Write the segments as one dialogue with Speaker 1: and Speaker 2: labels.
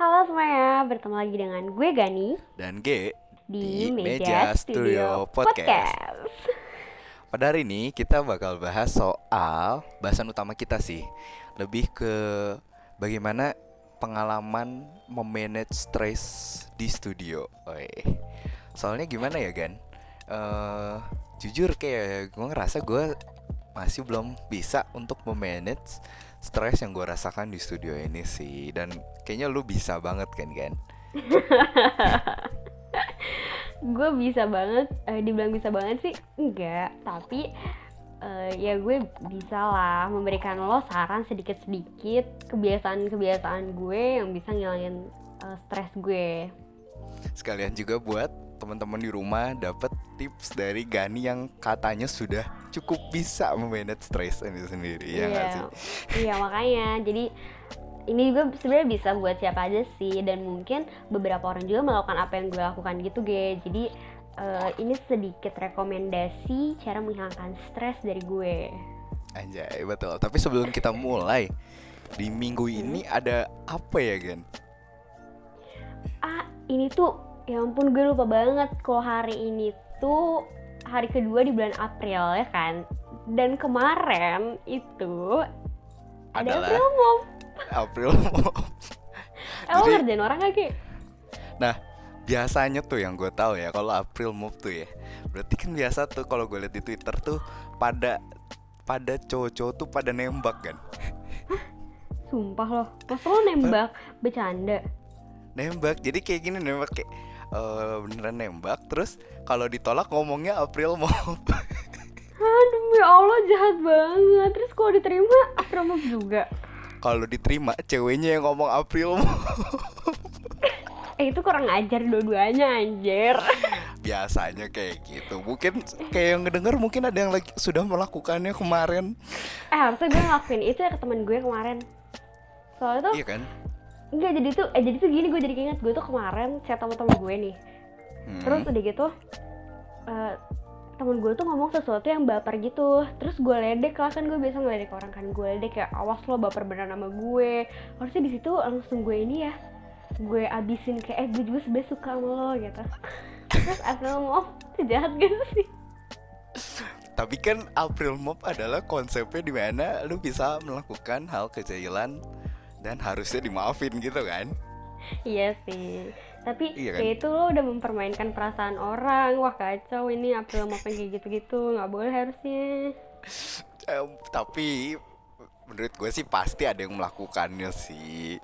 Speaker 1: Halo semuanya, bertemu lagi dengan gue Gani
Speaker 2: dan G
Speaker 1: di,
Speaker 2: Di
Speaker 1: Meja,
Speaker 2: Meja
Speaker 1: Studio
Speaker 2: Studio
Speaker 1: Podcast.
Speaker 2: Pada hari ini kita bakal bahas soal bahasan utama kita sih Lebih ke bagaimana pengalaman memanage stres di studio Oi. Soalnya gimana ya Gan? Eh, jujur kayak gue ngerasa gue masih belum bisa untuk memanage stres yang gue rasakan di studio ini sih Dan kayaknya lu bisa banget kan Gan?
Speaker 1: Gue bisa banget, eh, dibilang bisa banget sih enggak Tapi eh, ya gue bisa lah memberikan lo saran sedikit-sedikit Kebiasaan-kebiasaan gue yang bisa ngilangin eh, stres gue
Speaker 2: Sekalian juga buat teman-teman di rumah dapat tips dari Gani yang katanya sudah cukup bisa memanage stres ini sendiri ya nggak sih?
Speaker 1: Iya makanya jadi ini juga sebenarnya bisa buat siapa aja sih dan mungkin beberapa orang juga melakukan apa yang gue lakukan gitu gue jadi eh, ini sedikit rekomendasi cara menghilangkan stres dari gue
Speaker 2: Anjay betul. Tapi sebelum kita mulai di minggu ini ada apa ya Gan?
Speaker 1: ah ini tuh ya ampun gue lupa banget kalau hari ini tuh hari kedua di bulan April ya kan? Dan kemarin itu ada
Speaker 2: Adalah
Speaker 1: April Mop.
Speaker 2: April.
Speaker 1: eh lo
Speaker 2: Jadi-
Speaker 1: ngerjain orang gak Ki?
Speaker 2: nah biasanya tuh yang gue tahu ya kalau April Move tuh ya berarti kan biasa tuh kalau gue lihat di Twitter tuh pada pada cowok-cowok tuh pada nembak kan?
Speaker 1: Sumpah loh. Masa lo nembak? Bercanda?
Speaker 2: Nembak. Jadi kayak gini nembak kayak eh, beneran nembak terus kalau ditolak ngomongnya April Move
Speaker 1: Aduh ya Allah jahat banget. Terus kalau diterima April Mop juga?
Speaker 2: Kalau diterima ceweknya yang ngomong April Move
Speaker 1: Eh itu kurang ajar dua-duanya anjir.
Speaker 2: Biasanya kayak gitu. Mungkin kayak yang ngedenger mungkin ada yang lagi sudah melakukannya kemarin.
Speaker 1: Eh harusnya gue ngelakuin itu ya ke temen gue kemarin. Soalnya tuh
Speaker 2: iya kan
Speaker 1: Enggak jadi tuh Eh jadi tuh gini gue jadi keinget Gue tuh kemarin chat sama temen gue nih.
Speaker 2: Hmm.
Speaker 1: Terus udah gitu eh temen gue tuh ngomong sesuatu yang baper gitu. Terus gue ledek lah kan gue biasa ngeledek orang kan. Gue ledek kayak awas lo baper beneran sama gue. Harusnya di situ langsung gue ini ya Gue abisin kayak eh gue juga sebenernya suka sama lo gitu. Terus April mau jahat gitu sih?
Speaker 2: Tapi kan April Mop adalah konsepnya di mana lu bisa melakukan hal kejahilan dan harusnya dimaafin gitu kan?
Speaker 1: Iya sih. Tapi
Speaker 2: Iya kan?
Speaker 1: kayak itu lo udah mempermainkan perasaan orang. Wah kacau ini April mau kayak gitu-gitu. Nggak boleh harusnya.
Speaker 2: Em, tapi menurut gue sih pasti ada yang melakukannya sih.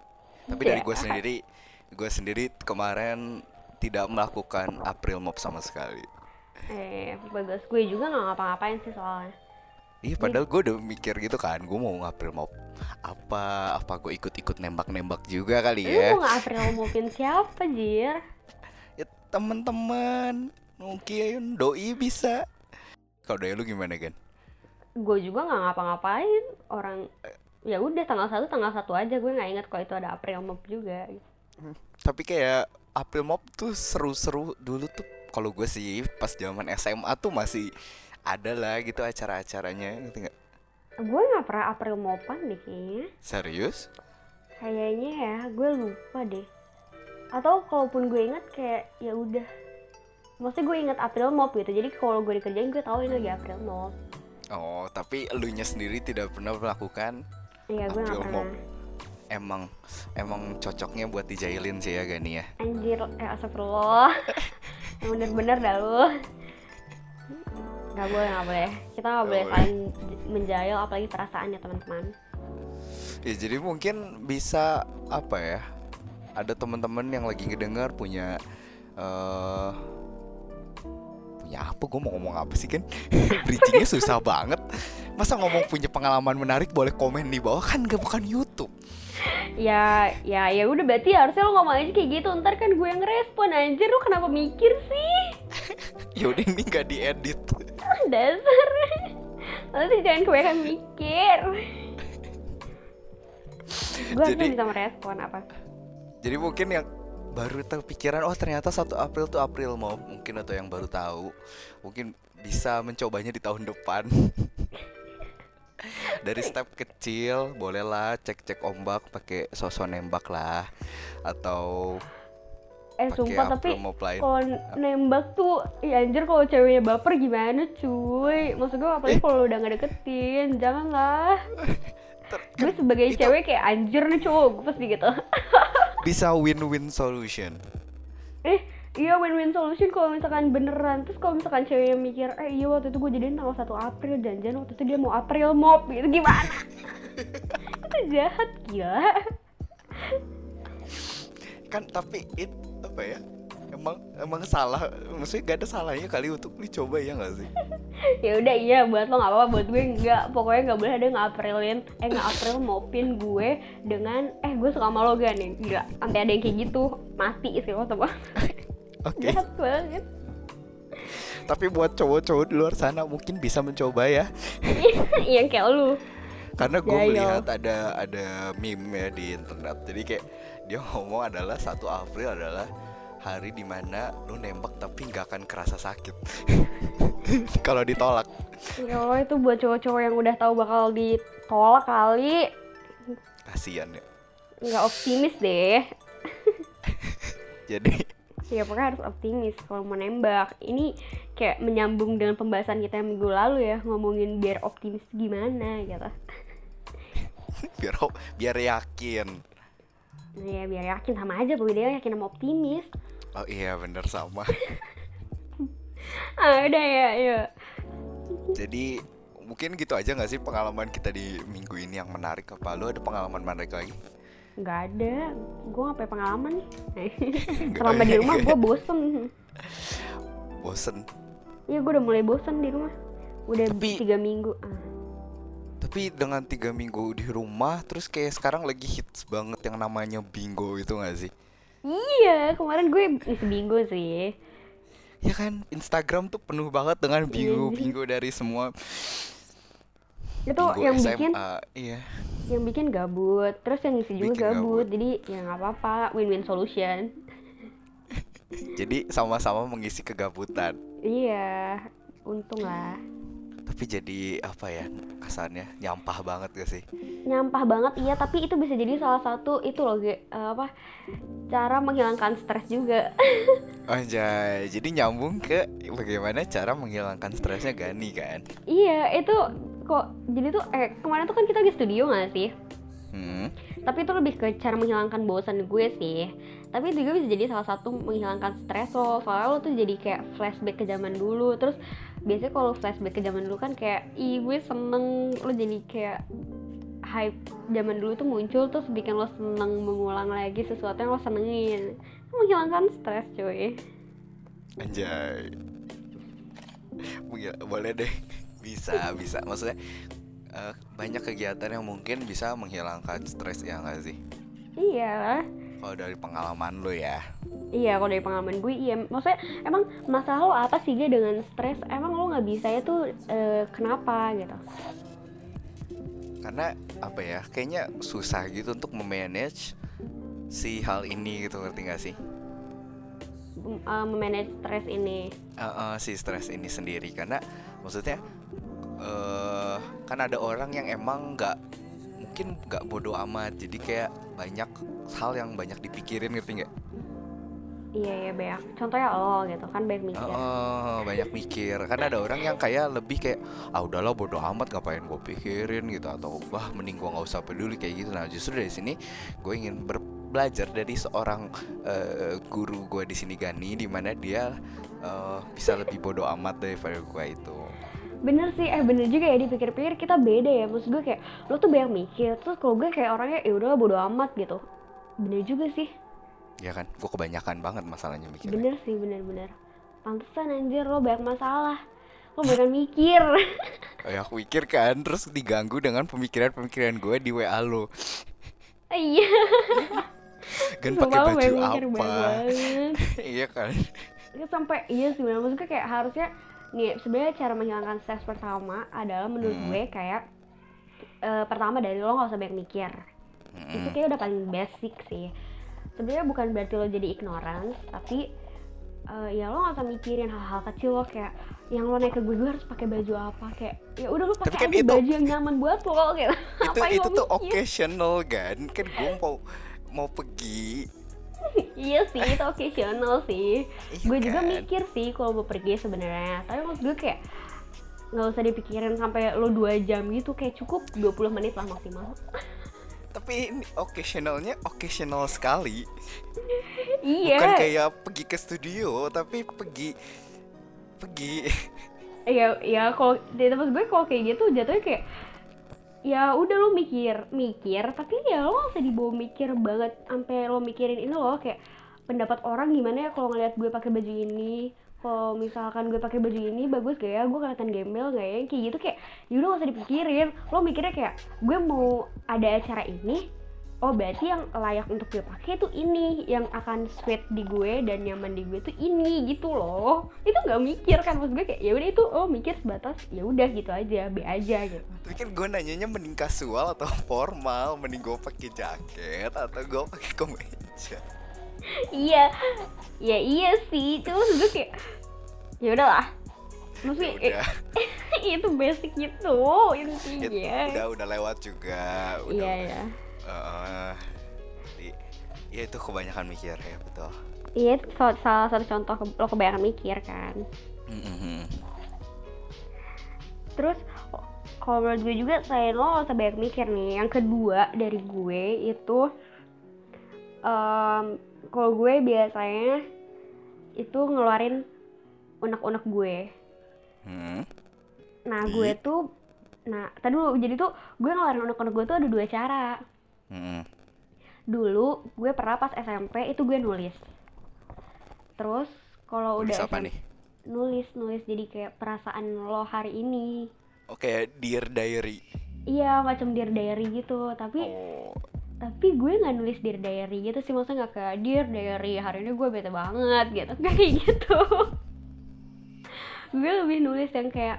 Speaker 2: Tapi dari gue
Speaker 1: Iya.
Speaker 2: sendiri gue sendiri kemarin tidak melakukan April Mop sama sekali.
Speaker 1: Eh bagus gue juga nggak ngapa-ngapain sih soalnya
Speaker 2: Iya padahal gue udah mikir gitu kan Gue mau April Mop Apa Apa gue ikut-ikut nembak-nembak juga kali
Speaker 1: lu
Speaker 2: ya.
Speaker 1: mau nggak April maupin siapa jir?
Speaker 2: Ya temen-temen Mungkin doi bisa. Kalau doi lu gimana kan?
Speaker 1: gue juga nggak ngapa-ngapain. Orang ya udah tanggal satu tanggal satu aja. Gue nggak ingat kalau itu ada April Mop juga.
Speaker 2: Tapi kayak April Mop tuh seru-seru dulu tuh. Kalau gue sih pas zaman SMA tuh masih ada lah gitu acara-acaranya ngerti nggak?
Speaker 1: gue nggak pernah April Mopan deh kayaknya.
Speaker 2: Serius?
Speaker 1: kayaknya ya gue lupa deh. Atau kalaupun gue inget kayak ya udah. Maksudnya gue inget April Mop gitu jadi kalau gue dikerjain gue tahu ini lagi April Mop.
Speaker 2: Oh tapi elunya sendiri tidak pernah melakukan
Speaker 1: iya gue nggak
Speaker 2: April
Speaker 1: pernah.
Speaker 2: Mop. Emang Emang cocoknya buat dijailin sih ya Gani ya?
Speaker 1: Anjir eh astagfirullah. Yang bener-bener dah lu nggak boleh nggak boleh kita nggak boleh saling menjahil apalagi perasaannya teman-teman
Speaker 2: Ya jadi mungkin bisa apa ya? Ada teman-teman yang lagi ngedengar punya eh punya apa? Gue mau ngomong apa sih kan? Bridgingnya susah banget. Masa ngomong punya pengalaman menarik boleh komen di bawah kan gak bukan YouTube.
Speaker 1: ya ya ya udah berarti harusnya lo ngomong aja kayak gitu ntar kan gue yang ngerespon anjir lu kenapa mikir sih
Speaker 2: Ya udah ini gak diedit.
Speaker 1: dasar lo tuh jangan kebanyakan mikir gue harusnya bisa merespon apa
Speaker 2: Jadi mungkin yang baru terpikiran oh ternyata 1 April tuh April mau mungkin atau yang baru tahu. Mungkin bisa mencobanya di tahun depan. Dari step kecil bolehlah cek-cek ombak pakai sosok nembak lah. Atau
Speaker 1: eh sumpah tapi kalau nembak tuh ya anjir kalau ceweknya baper gimana cuy? Maksud gue
Speaker 2: Eh.
Speaker 1: apalagi kalau lu udah gak deketin janganlah.
Speaker 2: Ter-
Speaker 1: gue sebagai
Speaker 2: itu-
Speaker 1: cewek kayak anjir nih cowok gue pasti gitu
Speaker 2: bisa win-win solution.
Speaker 1: Eh iya win-win solution kalau misalkan beneran. Terus kalau misalkan ceweknya mikir eh iya waktu itu gue jadiin tanggal 1 April janjian waktu itu dia mau April mop gitu gimana? Itu jahat gila.
Speaker 2: Kan tapi it apa ya emang emang salah. Maksudnya gak ada salahnya kali untuk dicoba ya nggak sih?
Speaker 1: Ya udah iya buat lo nggak apa-apa buat gue nggak. Pokoknya nggak boleh ada ngaprilin eh ngapril mopin gue dengan eh gue suka sama lo gak nih? Gila sampai ada yang kayak gitu. Mati sih lo tau
Speaker 2: oke.
Speaker 1: Banget.
Speaker 2: Tapi buat cowok-cowok di luar sana mungkin bisa mencoba ya.
Speaker 1: Yang kayak lu.
Speaker 2: Karena gue
Speaker 1: Jahil.
Speaker 2: melihat ada ada meme ya di internet. Jadi kayak dia ngomong adalah 1 April adalah hari di mana lu nembak tapi nggak akan kerasa sakit. Kalau ditolak.
Speaker 1: Ya Allah itu buat cowok-cowok yang udah tahu bakal ditolak kali.
Speaker 2: Kasihan ya.
Speaker 1: Nggak optimis deh.
Speaker 2: Jadi.
Speaker 1: Ya pokoknya harus optimis kalau mau nembak. Ini kayak menyambung dengan pembahasan kita yang minggu lalu ya ngomongin biar optimis gimana gitu.
Speaker 2: Biar biar yakin.
Speaker 1: Nah, ya biar yakin sama aja bu dia yakin sama optimis
Speaker 2: oh iya bener sama.
Speaker 1: Ah udah ya ya
Speaker 2: jadi mungkin gitu aja nggak sih pengalaman kita di minggu ini yang menarik? Apa lu ada pengalaman menarik lagi?
Speaker 1: Nggak ada. Gue ngapain pengalaman. Nih selama di rumah gue bosen.
Speaker 2: Bosen?
Speaker 1: Iya gue udah mulai bosen di rumah. Udah
Speaker 2: Tapi-
Speaker 1: tiga minggu. Ah.
Speaker 2: tapi dengan tiga minggu di rumah terus kayak sekarang lagi hits banget yang namanya bingo itu nggak sih
Speaker 1: iya kemarin gue bingo sih.
Speaker 2: Ya kan Instagram tuh penuh banget dengan
Speaker 1: Iya,
Speaker 2: bingo dari semua
Speaker 1: itu
Speaker 2: bingo
Speaker 1: yang
Speaker 2: SMA
Speaker 1: bikin
Speaker 2: iya.
Speaker 1: yang bikin gabut terus yang ngisi juga
Speaker 2: Bikin
Speaker 1: gabut
Speaker 2: gabut.
Speaker 1: jadi ya nggak apa-apa win-win solution.
Speaker 2: Jadi sama-sama mengisi kegabutan.
Speaker 1: Iya untung lah
Speaker 2: tapi jadi apa ya kesannya nyampah banget gak sih?
Speaker 1: Nyampah banget iya tapi itu bisa jadi salah satu itu loh Ge, eh, apa cara menghilangkan stres juga.
Speaker 2: Anjay, jadi nyambung ke bagaimana cara menghilangkan stresnya Gani kan?
Speaker 1: iya itu kok jadi tuh eh kemarin tuh kan kita di studio nggak sih?
Speaker 2: Hmm,
Speaker 1: tapi itu lebih ke cara menghilangkan bosan gue sih. Tapi juga bisa jadi salah satu menghilangkan stres lo soalnya lo tuh jadi kayak flashback ke zaman dulu terus biasanya kalau flashback ke zaman dulu kan kayak ih gue seneng lo jadi kayak hype zaman dulu tuh muncul terus bikin lo seneng mengulang lagi sesuatu yang lo senengin menghilangkan stres cuy
Speaker 2: anjay. Mungkin- Boleh deh, bisa bisa. Maksudnya eh, banyak kegiatan yang mungkin bisa menghilangkan stres ya nggak sih?
Speaker 1: iya
Speaker 2: Kalau dari pengalaman lo ya.
Speaker 1: Iya, kalau dari pengalaman gue, iya. Maksudnya, emang masalah lo apa sih dia dengan stres? Emang lo nggak bisa itu eh, kenapa gitu?
Speaker 2: Karena apa ya? Kayaknya susah gitu untuk memanage si hal ini gitu ngerti gak sih?
Speaker 1: Eh, memanage stres ini.
Speaker 2: Eh, eh, si stres ini sendiri karena maksudnya eh kan ada orang yang emang nggak mungkin nggak bodoh amat jadi kayak banyak hal yang banyak dipikirin ngerti nggak?
Speaker 1: Iya, iya, banyak. Contohnya lo gitu kan banyak mikir.
Speaker 2: Oh, banyak mikir kan ada orang yang kayak lebih kayak ah udahlah bodoh amat ngapain gue pikirin gitu atau wah mending gue nggak usah peduli kayak gitu nah justru dari sini gue ingin ber- belajar dari seorang eh, guru gue di sini Gani di mana dia eh, bisa lebih bodoh amat daripada gue itu
Speaker 1: Bener sih, eh bener juga ya dipikir-pikir kita beda ya. Maksud gue kayak lo tuh banyak mikir, terus kalau gue kayak orangnya ya udahlah bodo amat gitu. Bener juga sih.
Speaker 2: ya kan gue kebanyakan banget masalahnya mikirnya
Speaker 1: Bener sih, bener-bener. Pantesan anjir lo banyak masalah. Lo banyak mikir.
Speaker 2: ya aku pikir kan terus diganggu dengan pemikiran-pemikiran gue di WA lo
Speaker 1: Iya.
Speaker 2: kan
Speaker 1: Sumpah
Speaker 2: pakai
Speaker 1: lo
Speaker 2: baju
Speaker 1: mikir
Speaker 2: apa iya kan
Speaker 1: Itu sampai iya sih bener. Maksudnya kayak harusnya nih sebenarnya cara menghilangkan stres pertama adalah menurut
Speaker 2: Hmm.
Speaker 1: gue kayak eh, pertama dari lo nggak usah banyak mikir. itu
Speaker 2: Mm-mm.
Speaker 1: kayak udah paling basic sih sebenarnya bukan berarti lo jadi ignorance tapi eh, ya lo gak usah mikirin hal-hal kecil lo kayak yang lo naik ke gue gue harus pakai baju apa kayak ya udah lo pakai
Speaker 2: kan itu-
Speaker 1: baju yang nyaman buat lo kayak
Speaker 2: itu
Speaker 1: ngapain
Speaker 2: itu tuh
Speaker 1: mikir?
Speaker 2: occasional kan kan gue mau mau pergi
Speaker 1: iya sih itu occasional sih.
Speaker 2: Iya
Speaker 1: gue juga
Speaker 2: kan?
Speaker 1: mikir sih kalau mau pergi sebenarnya. Tapi maksud gue kayak nggak usah dipikirin sampai lo dua jam gitu kayak cukup 20 menit lah maksimal.
Speaker 2: Tapi ini occasionalnya occasional sekali.
Speaker 1: Iya.
Speaker 2: Bukan kayak pergi ke studio tapi pergi pergi.
Speaker 1: Ya ya kalau di tempat gue kalau kayak gitu jatuhnya kayak ya udah lo mikir mikir tapi ya lo usah dibawa mikir banget sampai lo mikirin ini loh kayak pendapat orang gimana ya kalau ngeliat gue pakai baju ini. Kalau misalkan gue pakai baju ini bagus gak ya? Gue kelihatan gembel gak ya? Kayak gitu kayak yaudah gak usah dipikirin. Lo mikirnya kayak gue mau ada acara ini oh berarti yang layak untuk gue pakai tuh ini yang akan sweet di gue dan nyaman di gue tuh ini gitu loh. Itu nggak mikir kan maksud gue kayak ya udah itu oh mikir sebatas ya udah gitu aja be aja gitu.
Speaker 2: Tapi kan gue nanyanya mending kasual atau formal mending gue pakai jaket atau gue pakai kemeja.
Speaker 1: Iya ya iya sih cuma maksud gue kayak ya udahlah. Maksudnya
Speaker 2: udah.
Speaker 1: eh, itu basic gitu
Speaker 2: It-
Speaker 1: intinya
Speaker 2: udah udah lewat juga udah
Speaker 1: iya ya
Speaker 2: I- ya itu kebanyakan mikir ya betul
Speaker 1: iya itu salah, satu contoh ke- lo kebanyakan mikir kan
Speaker 2: Mhm.
Speaker 1: Terus kalau menurut gue juga selain lo usah banyak mikir nih. Yang kedua dari gue itu em, kalau gue biasanya itu ngeluarin unek-unek gue.
Speaker 2: Hmm.
Speaker 1: Nah gue tuh, nah tadi dulu jadi tuh gue ngeluarin unek-unek gue tuh ada dua cara.
Speaker 2: Mhm.
Speaker 1: Dulu gue pernah pas SMP itu gue nulis. Terus kalau udah
Speaker 2: apa nih
Speaker 1: nulis nulis jadi kayak perasaan lo hari ini.
Speaker 2: Oke, dear diary.
Speaker 1: Iya macam dear diary gitu tapi
Speaker 2: Oh,
Speaker 1: tapi gue nggak nulis dear diary gitu sih maksudnya nggak kayak dear diary hari ini gue bete banget gitu Nggak kayak gitu gue lebih nulis yang kayak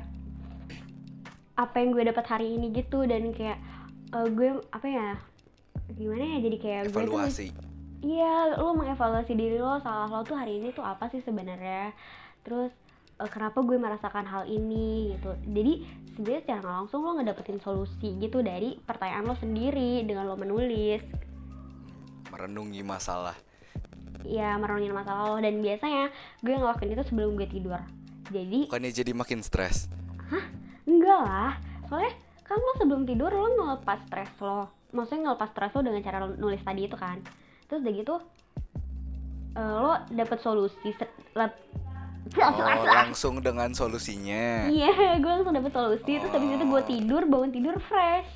Speaker 1: apa yang gue dapat hari ini gitu dan kayak eh, gue apa ya gimana ya jadi kayak gue tuh
Speaker 2: evaluasi.
Speaker 1: iya lo mengevaluasi diri lo salah lo tuh hari ini tuh apa sih sebenarnya? Terus eh, kenapa gue merasakan hal ini gitu. Jadi sebenarnya secara langsung lo ngedapetin solusi gitu dari pertanyaan lo sendiri dengan lo menulis.
Speaker 2: Merenungi masalah.
Speaker 1: ya merenungin masalah lo. Dan biasanya gue ngelakuin itu sebelum gue tidur. Jadi
Speaker 2: Bukannya jadi makin stres.
Speaker 1: enggak lah. Soalnya kan lo sebelum tidur lo ngelepas stres lo maksudnya ngelepas stres lo dengan cara nulis tadi itu kan terus udah gitu eh, lo dapet solusi
Speaker 2: Oh, langsung dengan solusinya.
Speaker 1: Iya, gue langsung dapet solusi Terus habis itu gue tidur, bangun tidur fresh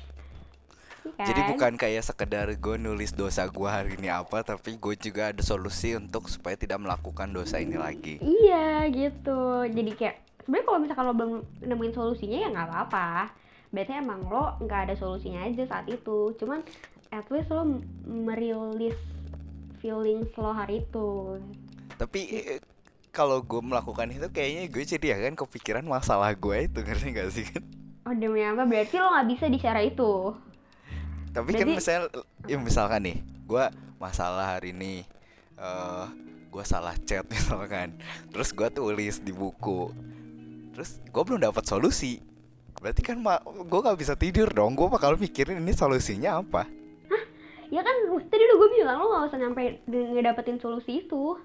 Speaker 1: Iya kan?
Speaker 2: Jadi bukan kayak sekedar gue nulis dosa gue hari ini apa, tapi gue juga ada solusi untuk supaya tidak melakukan dosa ini lagi.
Speaker 1: Iya gitu Jadi kayak sebenarnya kalau misalkan lo belum nemuin solusinya ya nggak apa-apa Berarti emang lo nggak ada solusinya aja saat itu. Cuman at least lo merilis feelings lo hari itu.
Speaker 2: Tapi kalau gue melakukan itu kayaknya gue jadi akan kepikiran masalah gue itu ngerti gak sih? Kan?
Speaker 1: Oh demi apa? Berarti lo nggak bisa di cara itu.
Speaker 2: Tapi kan
Speaker 1: Berarti-
Speaker 2: misal, ya misalkan nih, gue masalah hari ini, eh gue salah chat misalkan, terus gue tulis di buku, terus gue belum dapat solusi, berarti kan gue gak bisa tidur dong, gue bakal mikirin ini solusinya apa.
Speaker 1: Ya kan tadi udah gue bilang lo nggak usah nyampe ngedapetin solusi itu.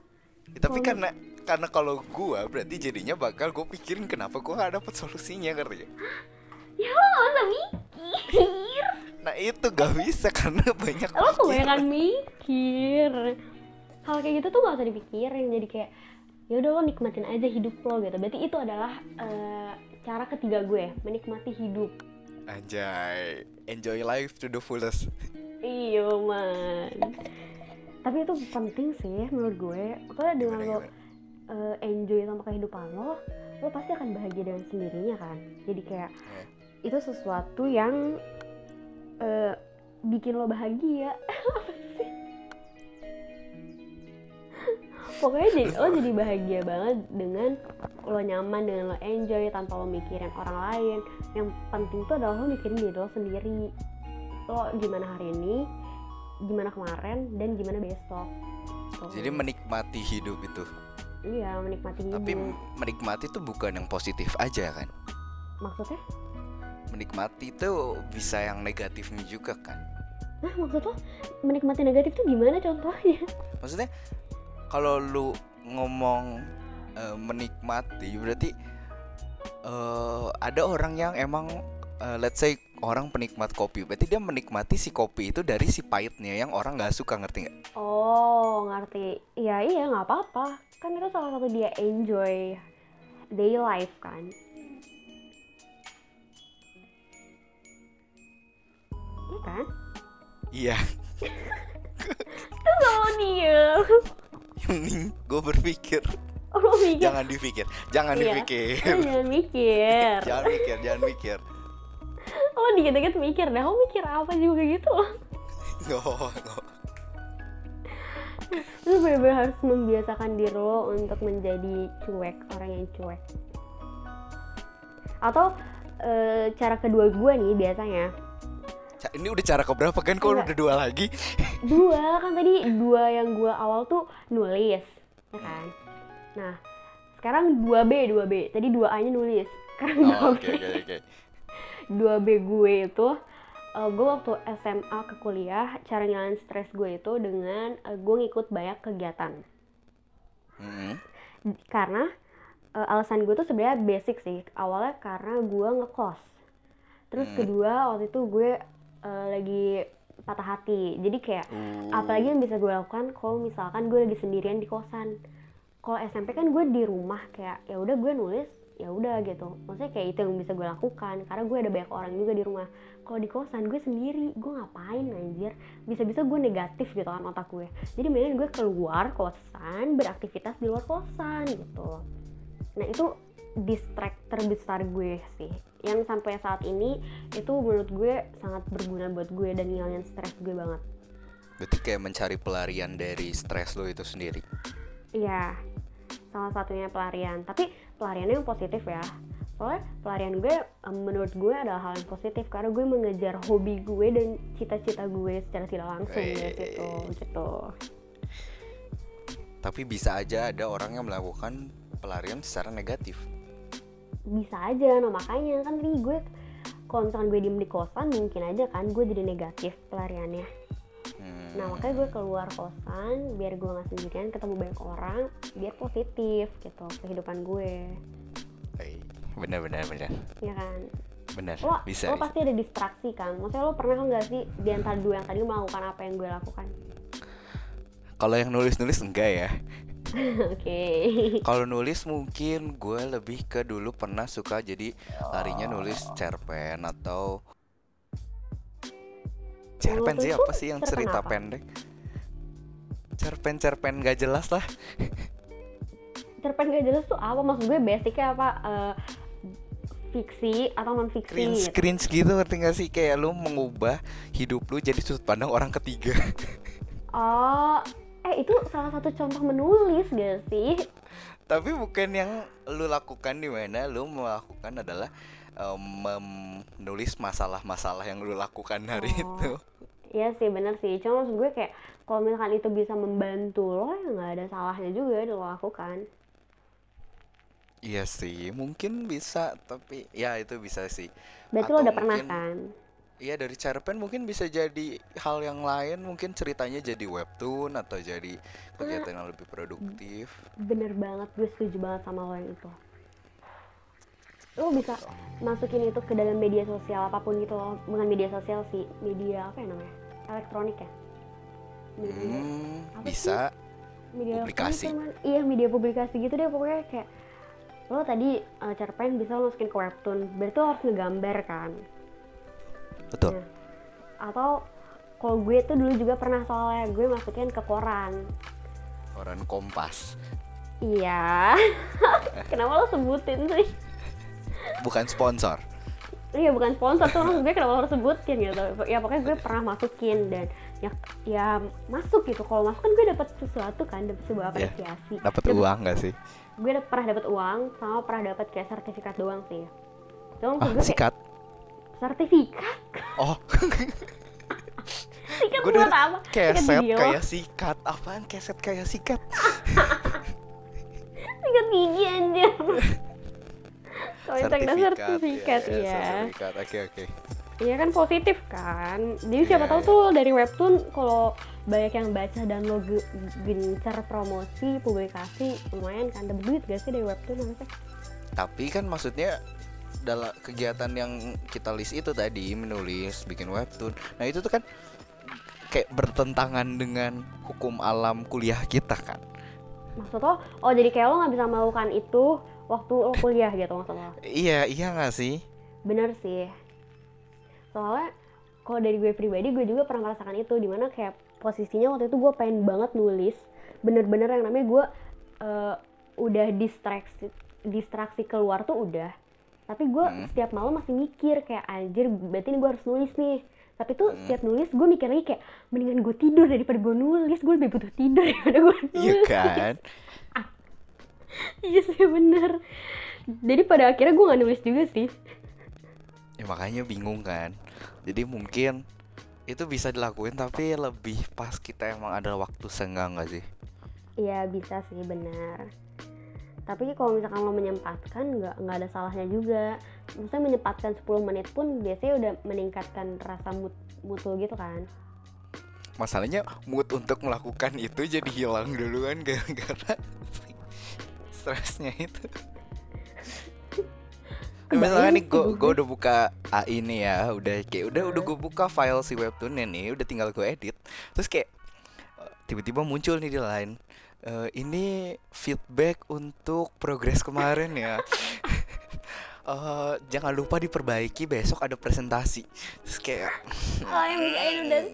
Speaker 2: Ya, tapi
Speaker 1: Kalau-
Speaker 2: karena karena kalau gue berarti jadinya bakal gue pikirin kenapa gue gak dapet solusinya ngerti?
Speaker 1: Ya lo nggak usah mikir.
Speaker 2: Nah itu gak bisa karena banyak
Speaker 1: lo kebanyakan mikir. Hal kayak gitu tuh gak usah dipikirin. Jadi kayak ya udah lo nikmatin aja hidup lo gitu berarti itu adalah eh, cara ketiga gue menikmati hidup
Speaker 2: Anjay, enjoy life to the fullest.
Speaker 1: iya man tapi itu penting sih menurut gue soalnya dengan
Speaker 2: Gimana,
Speaker 1: lo
Speaker 2: gimana?
Speaker 1: eh, enjoy sama kehidupan lo lo pasti akan bahagia dengan sendirinya kan jadi kayak
Speaker 2: Iya.
Speaker 1: itu sesuatu yang eh, bikin lo bahagia Apa sih? Pokoknya jadi lo jadi bahagia banget dengan lo nyaman dengan lo enjoy tanpa lo mikirin orang lain yang penting tuh adalah lo mikirin diri lo sendiri lo gimana hari ini gimana kemarin dan gimana besok Tuh.
Speaker 2: Jadi menikmati hidup itu.
Speaker 1: iya menikmati hidup
Speaker 2: Tapi menikmati tuh bukan yang positif aja kan.
Speaker 1: maksudnya
Speaker 2: Menikmati tuh bisa yang negatifnya juga kan.
Speaker 1: Hah, maksud lo menikmati negatif tuh gimana contohnya
Speaker 2: Maksudnya kalau lu ngomong eh, menikmati berarti eh, ada orang yang emang eh, let's say orang penikmat kopi berarti dia menikmati si kopi itu dari si pahitnya yang orang nggak suka ngerti nggak?
Speaker 1: oh ngerti iya iya nggak apa-apa kan itu salah satu dia enjoy day life kan Iya kan?
Speaker 2: Iya.
Speaker 1: Lo diem
Speaker 2: Yang gue berpikir
Speaker 1: Oh mikir
Speaker 2: jangan dipikir, jangan
Speaker 1: Iya.
Speaker 2: dipikir.
Speaker 1: Lo jangan mikir
Speaker 2: jangan mikir, jangan mikir.
Speaker 1: Lo dikit-dikit mikir dah Lo mikir apa juga gitu
Speaker 2: No, no.
Speaker 1: Lo bener-bener harus membiasakan diri lo untuk menjadi cuek Orang yang cuek Atau eh, cara kedua gue nih biasanya
Speaker 2: Ini udah cara keberapa kan? Kok
Speaker 1: Enggak.
Speaker 2: udah dua lagi?
Speaker 1: Dua kan tadi dua yang gue awal tuh nulis ya kan Nah sekarang 2B 2B Tadi 2A nya nulis Sekarang 2B
Speaker 2: Oh, Oke, oke, oke.
Speaker 1: 2B gue itu eh, gue waktu SMA ke kuliah cara ngilangin stres gue itu dengan eh, gue ngikut banyak kegiatan
Speaker 2: Mm-mm.
Speaker 1: karena eh, alasan gue tuh sebenarnya basic sih awalnya karena gue ngekos terus
Speaker 2: Hmm.
Speaker 1: kedua waktu itu gue eh, lagi patah hati. Jadi kayak
Speaker 2: Uh,
Speaker 1: apalagi yang bisa gue lakukan kalau misalkan gue lagi sendirian di kosan. Kalau SMP kan gue di rumah kayak ya udah gue nulis ya udah gitu. Maksudnya kayak itu yang bisa gue lakukan karena gue ada banyak orang juga di rumah. Kalau di kosan gue sendiri gue ngapain anjir? Bisa-bisa gue negatif gitu kan otak gue. Jadi mendingan gue keluar kosan beraktivitas di luar kosan gitu. Nah itu distract terbesar gue sih yang sampai saat ini itu menurut gue sangat berguna buat gue dan ngilangin stres gue banget
Speaker 2: Berarti kayak mencari pelarian dari stres lo itu sendiri.
Speaker 1: Iya, salah satunya pelarian. Tapi pelariannya yang positif ya. Soalnya pelarian gue, menurut gue adalah hal yang positif karena gue mengejar hobi gue dan cita-cita gue secara tidak langsung ya gitu, gitu.
Speaker 2: Tapi bisa aja ada orang yang melakukan pelarian secara negatif.
Speaker 1: Bisa aja, no makanya kan tadi gue kalau misalkan gue diem di kosan mungkin aja kan gue jadi negatif pelariannya.
Speaker 2: Hmm.
Speaker 1: Nah makanya gue keluar kosan biar gue nggak sendirian ketemu banyak orang biar positif gitu kehidupan gue,
Speaker 2: Eh, Bener bener bener
Speaker 1: ya kan?
Speaker 2: bener
Speaker 1: lo,
Speaker 2: bisa.
Speaker 1: lo
Speaker 2: bisa.
Speaker 1: pasti ada distraksi kan maksudnya lo pernah nggak sih di antara dua yang tadi melakukan apa yang gue lakukan
Speaker 2: Kalau yang nulis nulis enggak ya.
Speaker 1: oke
Speaker 2: Kalau nulis mungkin gue lebih ke dulu pernah suka jadi larinya nulis cerpen atau cerpen sih apa sih yang
Speaker 1: cerpen
Speaker 2: cerita
Speaker 1: apa?
Speaker 2: pendek? Cerpen-cerpen gak jelas lah.
Speaker 1: cerpen gak jelas tuh apa maksud gue basicnya apa Eh, fiksi atau non fiksi
Speaker 2: Cringe,
Speaker 1: gitu
Speaker 2: cringe gitu ngerti gak sih kayak lu mengubah hidup lu jadi sudut pandang orang ketiga.
Speaker 1: oh eh itu salah satu contoh menulis gak sih
Speaker 2: Tapi bukan yang lu lakukan di mana lu melakukan adalah em, menulis masalah-masalah yang lu lakukan hari
Speaker 1: Oh.
Speaker 2: itu.
Speaker 1: Iya sih bener sih cuma maksud gue kayak kalau misalkan itu bisa membantu lo ya nggak ada salahnya juga lo lakukan
Speaker 2: Iya sih, mungkin bisa, tapi ya itu bisa sih.
Speaker 1: berarti lo
Speaker 2: Atau
Speaker 1: udah pernah
Speaker 2: mungkin-
Speaker 1: kan
Speaker 2: Iya dari cerpen mungkin bisa jadi hal yang lain, mungkin ceritanya jadi webtoon atau jadi kegiatan yang lebih produktif.
Speaker 1: bener banget gue setuju banget sama lo yang itu. Lo bisa masukin itu ke dalam media sosial apa pun gitu loh. Bukan media sosial sih media apa ya namanya? Elektronik ya? Media
Speaker 2: Hmm,
Speaker 1: apa
Speaker 2: bisa.
Speaker 1: media
Speaker 2: publikasi.
Speaker 1: cuman- iya media publikasi gitu deh pokoknya kayak lo tadi uh, cerpen bisa lo masukin ke webtoon. Berarti lo harus ngegambar kan
Speaker 2: Betul.
Speaker 1: Nah, atau kalau gue tuh dulu juga pernah soalnya gue masukin ke koran
Speaker 2: Koran Kompas.
Speaker 1: iya kenapa lo sebutin sih
Speaker 2: Bukan sponsor.
Speaker 1: Iya bukan sponsor tuh maksud gue kenapa lo harus sebutin gitu Ya pokoknya gue pernah masukin dan ya ya masuk gitu kalau masuk kan gue dapat sesuatu kan dapat sebuah
Speaker 2: Iya.
Speaker 1: apresiasi
Speaker 2: Dapat
Speaker 1: Dapet-
Speaker 2: uang gak sih?
Speaker 1: gue pernah dapat uang sama pernah dapat kayak sertifikat doang sih cuma
Speaker 2: Ah,
Speaker 1: gue kayak
Speaker 2: sikat.
Speaker 1: Sertifikat
Speaker 2: Oh,
Speaker 1: sikat
Speaker 2: gue
Speaker 1: buat apa sikat
Speaker 2: keset kayak sikat. Apaan keset kayak sikat?
Speaker 1: gigi anjir kontrak dan sertifikat
Speaker 2: ya,
Speaker 1: ya
Speaker 2: sertifikat oke oke
Speaker 1: Iya kan positif kan. Jadi siapa
Speaker 2: Iya,
Speaker 1: tahu
Speaker 2: iya.
Speaker 1: tuh dari webtoon kalau banyak yang baca dan lo ge- gencar promosi, publikasi, lumayan kan dapat duit gak sih dari webtoon harusnya?
Speaker 2: tapi kan maksudnya dalam kegiatan yang kita list itu tadi menulis bikin webtoon nah itu tuh kan kayak bertentangan dengan hukum alam kuliah kita kan
Speaker 1: Maksud lo, oh jadi kayak lo nggak bisa melakukan itu waktu lo kuliah gitu maksud lo?
Speaker 2: iya iya nggak sih
Speaker 1: Bener sih. Soalnya kalau dari gue pribadi gue juga pernah merasakan itu di mana kayak posisinya waktu itu gue pengen banget nulis bener-bener yang namanya gue eh, udah distraksi distraksi keluar tuh udah tapi gue
Speaker 2: Hmm.
Speaker 1: setiap malam masih mikir kayak anjir berarti ini gue harus nulis nih. Tapi tuh
Speaker 2: Hmm.
Speaker 1: setiap nulis gue mikir lagi kayak mendingan gue tidur daripada gue nulis gue lebih butuh tidur daripada gue nulis.
Speaker 2: Iya kan?
Speaker 1: Iya sih bener. Jadi pada akhirnya gue nggak nulis juga sih.
Speaker 2: Ya makanya bingung kan. Jadi mungkin itu bisa dilakuin tapi lebih pas kita emang ada waktu senggang gak sih?
Speaker 1: Iya bisa sih benar. Tapi kalau misalkan lo menyempatkan nggak nggak ada salahnya juga. Maksudnya menyempatkan 10 menit pun biasanya udah meningkatkan rasa mood mood lo gitu kan.
Speaker 2: masalahnya mood untuk melakukan itu jadi hilang duluan gara-gara stresnya itu misalnya nih gue
Speaker 1: gue.
Speaker 2: udah buka AI nih ya udah kayak udah udah gue buka file si webtoonnya nih udah tinggal gue edit terus kayak tiba-tiba muncul nih di line eh, ini feedback untuk progres kemarin ya. Eh, jangan lupa diperbaiki besok ada presentasi. Terus kayak
Speaker 1: Oh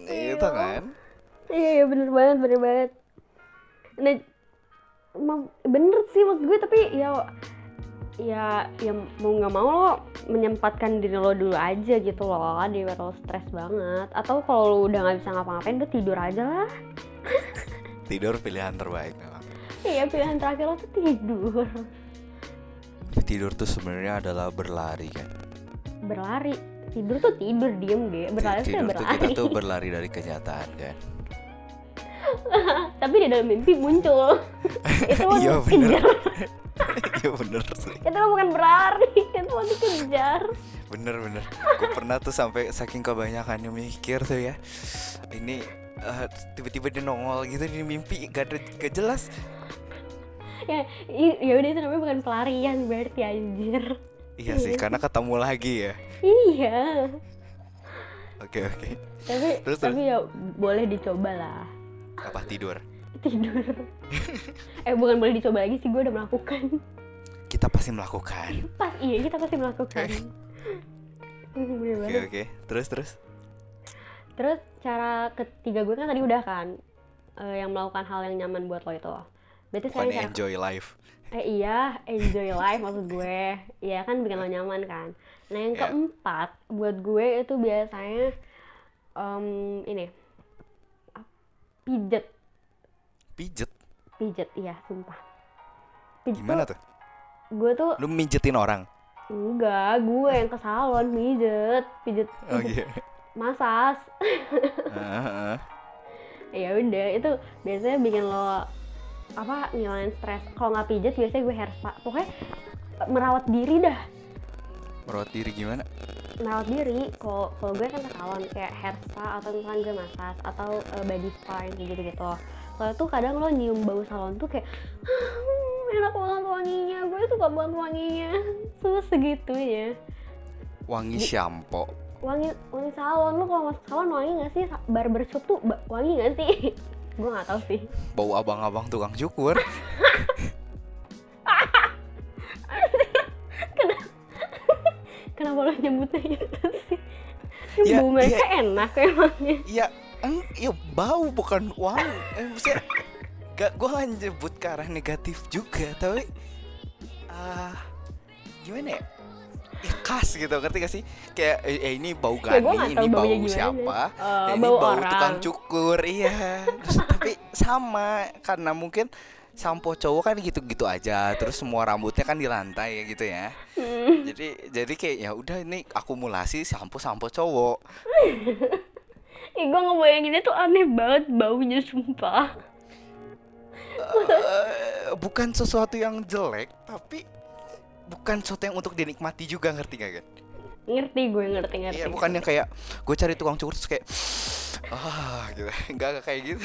Speaker 2: gitu kan?
Speaker 1: Iya iya bener banget bener banget. Nah emang bener sih maksud gue tapi ya ya ya mau nggak mau lo menyempatkan diri lo dulu aja gitu loh di lo stres banget. Atau kalau lo udah nggak bisa ngapa-ngapain udah tidur aja lah
Speaker 2: tidur pilihan terbaik memang.
Speaker 1: Iya pilihan terakhir lo tuh tidur.
Speaker 2: Tidur tuh sebenarnya adalah berlari kan?
Speaker 1: Berlari? Tidur tuh tidur diem deh berlari
Speaker 2: tidur tuh
Speaker 1: berlari.
Speaker 2: kita tuh berlari dari kenyataan kan?
Speaker 1: Tapi di dalam mimpi muncul. Itu
Speaker 2: Iya, bener.
Speaker 1: kejar.
Speaker 2: Iya bener sih.
Speaker 1: Itu mah bukan berlari. Itu mah dikejar.
Speaker 2: Bener bener. Gue pernah tuh sampai saking kebanyakannya mikir tuh ya. Ini eh, tiba-tiba dia nongol gitu di mimpi gak ada gak jelas.
Speaker 1: Ya ya udah itu namanya bukan pelarian berarti anjir.
Speaker 2: Iya sih karena ketemu lagi ya.
Speaker 1: Iya.
Speaker 2: Oke oke.
Speaker 1: Tapi
Speaker 2: Terus,
Speaker 1: tapi ya boleh dicoba lah.
Speaker 2: Apa tidur?
Speaker 1: Tidur. Eh bukan boleh dicoba lagi sih gue udah melakukan.
Speaker 2: Kita pasti melakukan.
Speaker 1: Pas iya kita pasti melakukan. Bener
Speaker 2: oke
Speaker 1: banget.
Speaker 2: oke. Terus terus
Speaker 1: terus cara ketiga gue kan tadi udah kan eh, yang melakukan hal yang nyaman buat lo itu. Berarti sekarang cara
Speaker 2: enjoy life.
Speaker 1: Eh iya enjoy life maksud gue. Iya kan bikin lo nyaman kan. Nah yang
Speaker 2: Ya.
Speaker 1: keempat buat gue itu biasanya em, ini pijet.
Speaker 2: Pijet?
Speaker 1: Pijet iya sumpah. Pijet
Speaker 2: gimana
Speaker 1: tuh,
Speaker 2: tuh?
Speaker 1: gue tuh
Speaker 2: lu mijetin orang?
Speaker 1: Enggak gue yang ke salon pijet. Pijet
Speaker 2: oh
Speaker 1: pijet masas.
Speaker 2: Heeh.
Speaker 1: ya udah itu biasanya bikin lo apa ngilangin stres. Kalau nggak pijet biasanya gue hair spa. Pokoknya eh, merawat diri dah.
Speaker 2: Merawat diri gimana?
Speaker 1: Merawat diri. Kalau kalau gue kan ke salon kayak hair spa atau misalkan gue massage atau eh, body spa yang gitu gitu soalnya tuh kadang lo nyium bau salon tuh kayak "Hmm, enak banget wanginya. Gue suka banget wanginya. Terus segitunya.
Speaker 2: Wangi shampoo
Speaker 1: wangi wangi salon. Lo kalau masuk salon wangi nggak sih? Barbershop tuh wangi nggak sih? Gue nggak tahu sih.
Speaker 2: Bau abang-abang tukang cukur.
Speaker 1: Kenapa lo nyebutnya itu sih?
Speaker 2: Ya,
Speaker 1: mereka
Speaker 2: iya.
Speaker 1: enak emangnya.
Speaker 2: Ya eng ya bau bukan wangi. Eh, maksudnya gak gue nyebut ke arah negatif juga tapi ah gimana ya ya khas gitu ngerti gak sih? Kayak eh, eh, ini bau
Speaker 1: Ya,
Speaker 2: Gani
Speaker 1: tahu
Speaker 2: ini bau siapa? ya, ini
Speaker 1: bau
Speaker 2: bau,
Speaker 1: orang.
Speaker 2: tukang cukur iya. Terus, tapi sama karena mungkin sampo cowok kan gitu-gitu aja terus semua rambutnya kan di lantai ya gitu ya.
Speaker 1: Hmm.
Speaker 2: jadi jadi kayak ya udah ini akumulasi sampo sampo cowok.
Speaker 1: Ih, gue ngebayanginnya tuh aneh banget baunya sumpah.
Speaker 2: Eh, bukan sesuatu yang jelek tapi bukan sesuatu yang untuk dinikmati juga ngerti gak kan
Speaker 1: ngerti gue ngerti ngerti.
Speaker 2: Iya bukan yang kayak gue cari tukang cukur terus kayak ah gitu. Nggak kayak gitu.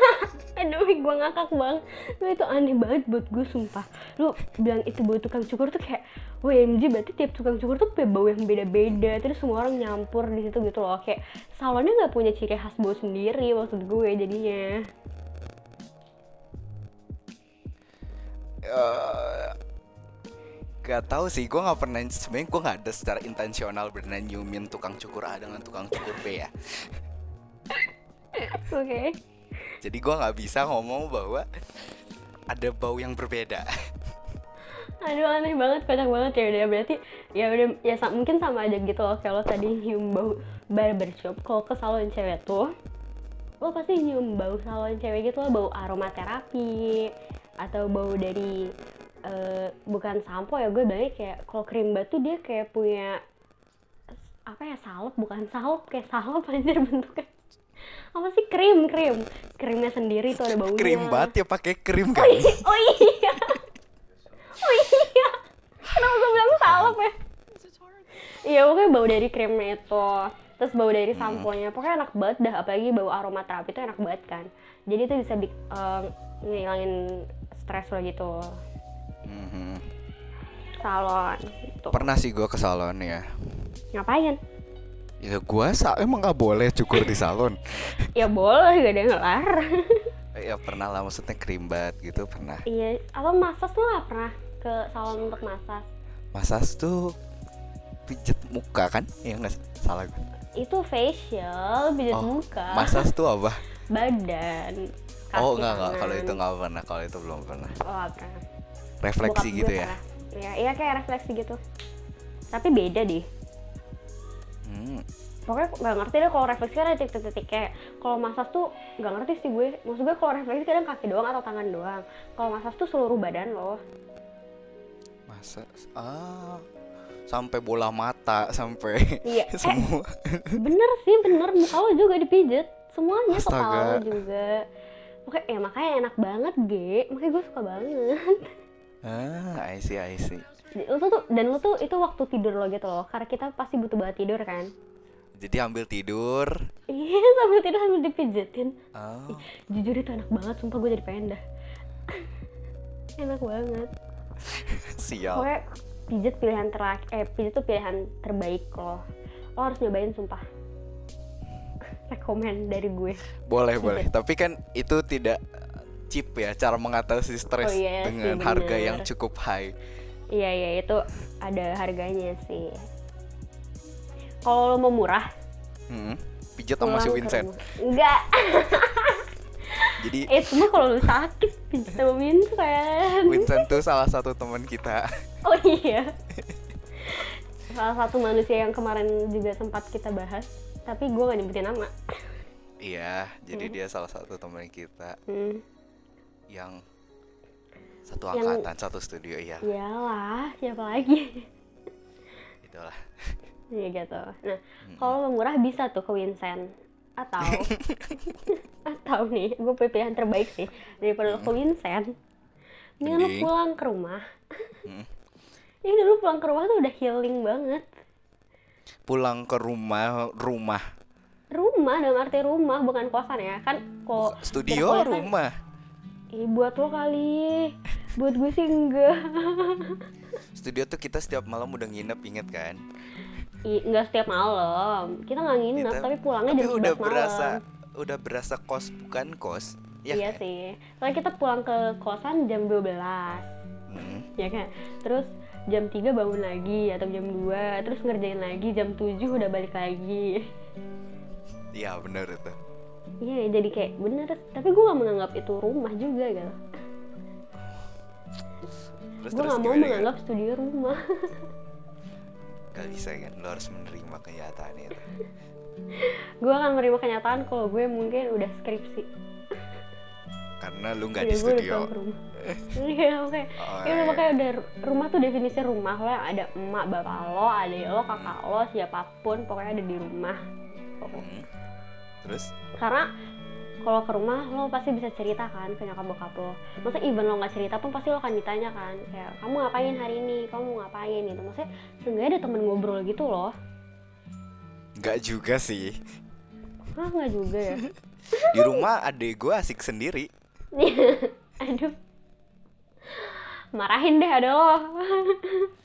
Speaker 1: Aduh gue ngakak bang lu itu aneh banget buat gue sumpah. Lu bilang itu buat tukang cukur tuh kayak WMG berarti tiap tukang cukur tuh punya bau yang beda-beda terus semua orang nyampur di situ gitu loh. Kayak salonnya nggak punya ciri khas bau sendiri maksud gue jadinya.
Speaker 2: Eh, Gak tahu sih, gue nggak pernah sebenarnya gue nggak ada secara intensional benar nyumin tukang cukur A dengan tukang cukur B ya.
Speaker 1: oke
Speaker 2: Jadi gue nggak bisa ngomong bahwa ada bau yang berbeda.
Speaker 1: aduh aneh banget kocak banget ya udah berarti ya udah ya sa- mungkin sama aja gitu loh kalau tadi nyium bau barbershop kalau ke salon cewek tuh lo pasti nyium bau salon cewek gitu loh bau aromaterapi atau bau dari eh, bukan sampo ya gue bilangnya kayak kalau krim batu dia kayak punya apa ya salep bukan salep kayak salep anjir bentuknya. Apa sih krim krim. Krimnya sendiri tuh ada baunya.
Speaker 2: Krim banget ya pakai krim
Speaker 1: oh,
Speaker 2: kan?
Speaker 1: iya. oh iya. Oh iya. Kenapa gue bilang salep ya? Iya pokoknya bau dari krimnya itu. Terus bau dari samponya. Pokoknya enak banget dah apalagi bau aromaterapi itu enak banget kan. Jadi itu bisa eh, ngilangin stres lo gitu
Speaker 2: Mhm.
Speaker 1: salon gitu
Speaker 2: Pernah sih gue ke salon ya.
Speaker 1: ngapain
Speaker 2: Ya gue sa emang nggak boleh cukur di salon.
Speaker 1: ya boleh gak ada yang ngelarang
Speaker 2: ya pernah lah maksudnya krimbat gitu pernah.
Speaker 1: iya atau masas tuh gak pernah ke salon untuk masas
Speaker 2: Masas tuh pijet muka kan? Iya nggak salah gue.
Speaker 1: itu facial pijat
Speaker 2: Oh,
Speaker 1: muka
Speaker 2: Masas tuh apa?
Speaker 1: badan
Speaker 2: oh enggak enggak kalau itu nggak pernah kalau itu belum pernah.
Speaker 1: oh gak pernah
Speaker 2: Refleksi
Speaker 1: Bokap
Speaker 2: gitu ya.
Speaker 1: Iya, iya kayak refleksi gitu. Tapi beda deh.
Speaker 2: Hmm.
Speaker 1: Pokoknya nggak ngerti deh kalau refleksi kan ada titik-titik kayak kalau masas tuh nggak ngerti sih gue. Maksud gue kalau refleksi kadang kaki doang atau tangan doang. Kalau masas tuh seluruh badan loh.
Speaker 2: Masa ah sampai bola mata sampai
Speaker 1: Iya. Eh,
Speaker 2: semua.
Speaker 1: bener sih, bener. Muka lo juga dipijet. Semuanya
Speaker 2: Astaga.
Speaker 1: kepala lo juga. Oke, ya makanya enak banget, Ge. Makanya gue suka banget.
Speaker 2: ah, I see, I see.
Speaker 1: Lu tuh, dan lu tuh itu waktu tidur lo gitu loh. Karena kita pasti butuh banget tidur kan.
Speaker 2: Jadi ambil tidur.
Speaker 1: Iya, sambil tidur sambil dipijetin.
Speaker 2: Oh,
Speaker 1: jujur itu enak banget sumpah gue jadi pengen dah enak banget
Speaker 2: sial.
Speaker 1: pokoknya pijet pilihan terakhir eh pijet tuh pilihan terbaik lo lo harus nyobain sumpah rekomen dari gue
Speaker 2: Boleh, boleh. Tapi kan itu tidak cheap ya cara mengatasi stres
Speaker 1: Oh iya sih,
Speaker 2: dengan harga
Speaker 1: bener.
Speaker 2: yang cukup high.
Speaker 1: iya iya itu ada harganya sih kalau lo mau murah
Speaker 2: Hmm. Pijat sama si Vincent.
Speaker 1: enggak
Speaker 2: Jadi
Speaker 1: eh semua kalau lu sakit pijet sama Vincent
Speaker 2: Vincent tuh salah satu teman kita.
Speaker 1: oh iya salah satu manusia yang kemarin juga sempat kita bahas tapi gue gak nyebutin nama
Speaker 2: Iya, jadi dia salah satu teman kita
Speaker 1: hmm.
Speaker 2: Yang satu
Speaker 1: Yang-
Speaker 2: angkatan, satu studio iya.
Speaker 1: Iyalah, siapa lagi?
Speaker 2: Itulah.
Speaker 1: Iya gitu. Nah, kalau mau murah bisa tuh ke Vincent. Atau atau nih, gue pilihan terbaik sih daripada lo ke Vincent. Mendingan
Speaker 2: Mending.
Speaker 1: pulang ke rumah.
Speaker 2: Hmm.
Speaker 1: Ini dulu pulang ke rumah tuh udah healing banget.
Speaker 2: Pulang ke rumah, rumah.
Speaker 1: Rumah dalam arti rumah bukan kosan ya kan kok
Speaker 2: Studio
Speaker 1: kan- Ih, buat lo kali. Buat gue sih enggak.
Speaker 2: Studio tuh kita setiap malam udah nginep inget kan?
Speaker 1: Ih, enggak setiap malam. Kita nggak nginep,
Speaker 2: Kita-
Speaker 1: tapi pulangnya
Speaker 2: tapi
Speaker 1: jam 11
Speaker 2: udah
Speaker 1: malam.
Speaker 2: berasa udah berasa kos bukan kos. Ya
Speaker 1: iya
Speaker 2: kan?
Speaker 1: sih. Soalnya kita pulang ke kosan jam 12
Speaker 2: Hmm.
Speaker 1: ya kan terus jam 3 bangun lagi atau jam 2 terus ngerjain lagi jam 7 udah balik lagi
Speaker 2: Iya bener itu.
Speaker 1: Iya jadi kayak bener tapi gue gak menganggap itu rumah juga gitu
Speaker 2: Terus
Speaker 1: gue gak mau menganggap studio rumah
Speaker 2: Gak bisa kan, lo harus menerima kenyataan itu.
Speaker 1: gue akan menerima kenyataan kalau gue mungkin udah skripsi
Speaker 2: Karena lu nggak
Speaker 1: Iya,
Speaker 2: di studio.
Speaker 1: iya oke
Speaker 2: Oh,
Speaker 1: ya udah
Speaker 2: iya.
Speaker 1: makanya udah rumah tuh definisi rumah lo yang ada emak bapak lo adik lo kakak lo siapa pun pokoknya ada di rumah Oh.
Speaker 2: Hmm. Terus?
Speaker 1: Karena kalau ke rumah lo pasti bisa cerita kan ke nyokap bokap lo. Maksudnya even lo nggak cerita pun pasti lo akan ditanya kan kayak kamu ngapain hari ini? Kamu mau ngapain? Gitu. Maksudnya seenggaknya ada temen ngobrol gitu loh.
Speaker 2: Nggak juga sih.
Speaker 1: ah nggak juga ya?
Speaker 2: Di rumah adek gue asik sendiri.
Speaker 1: aduh. Marahin deh ada lo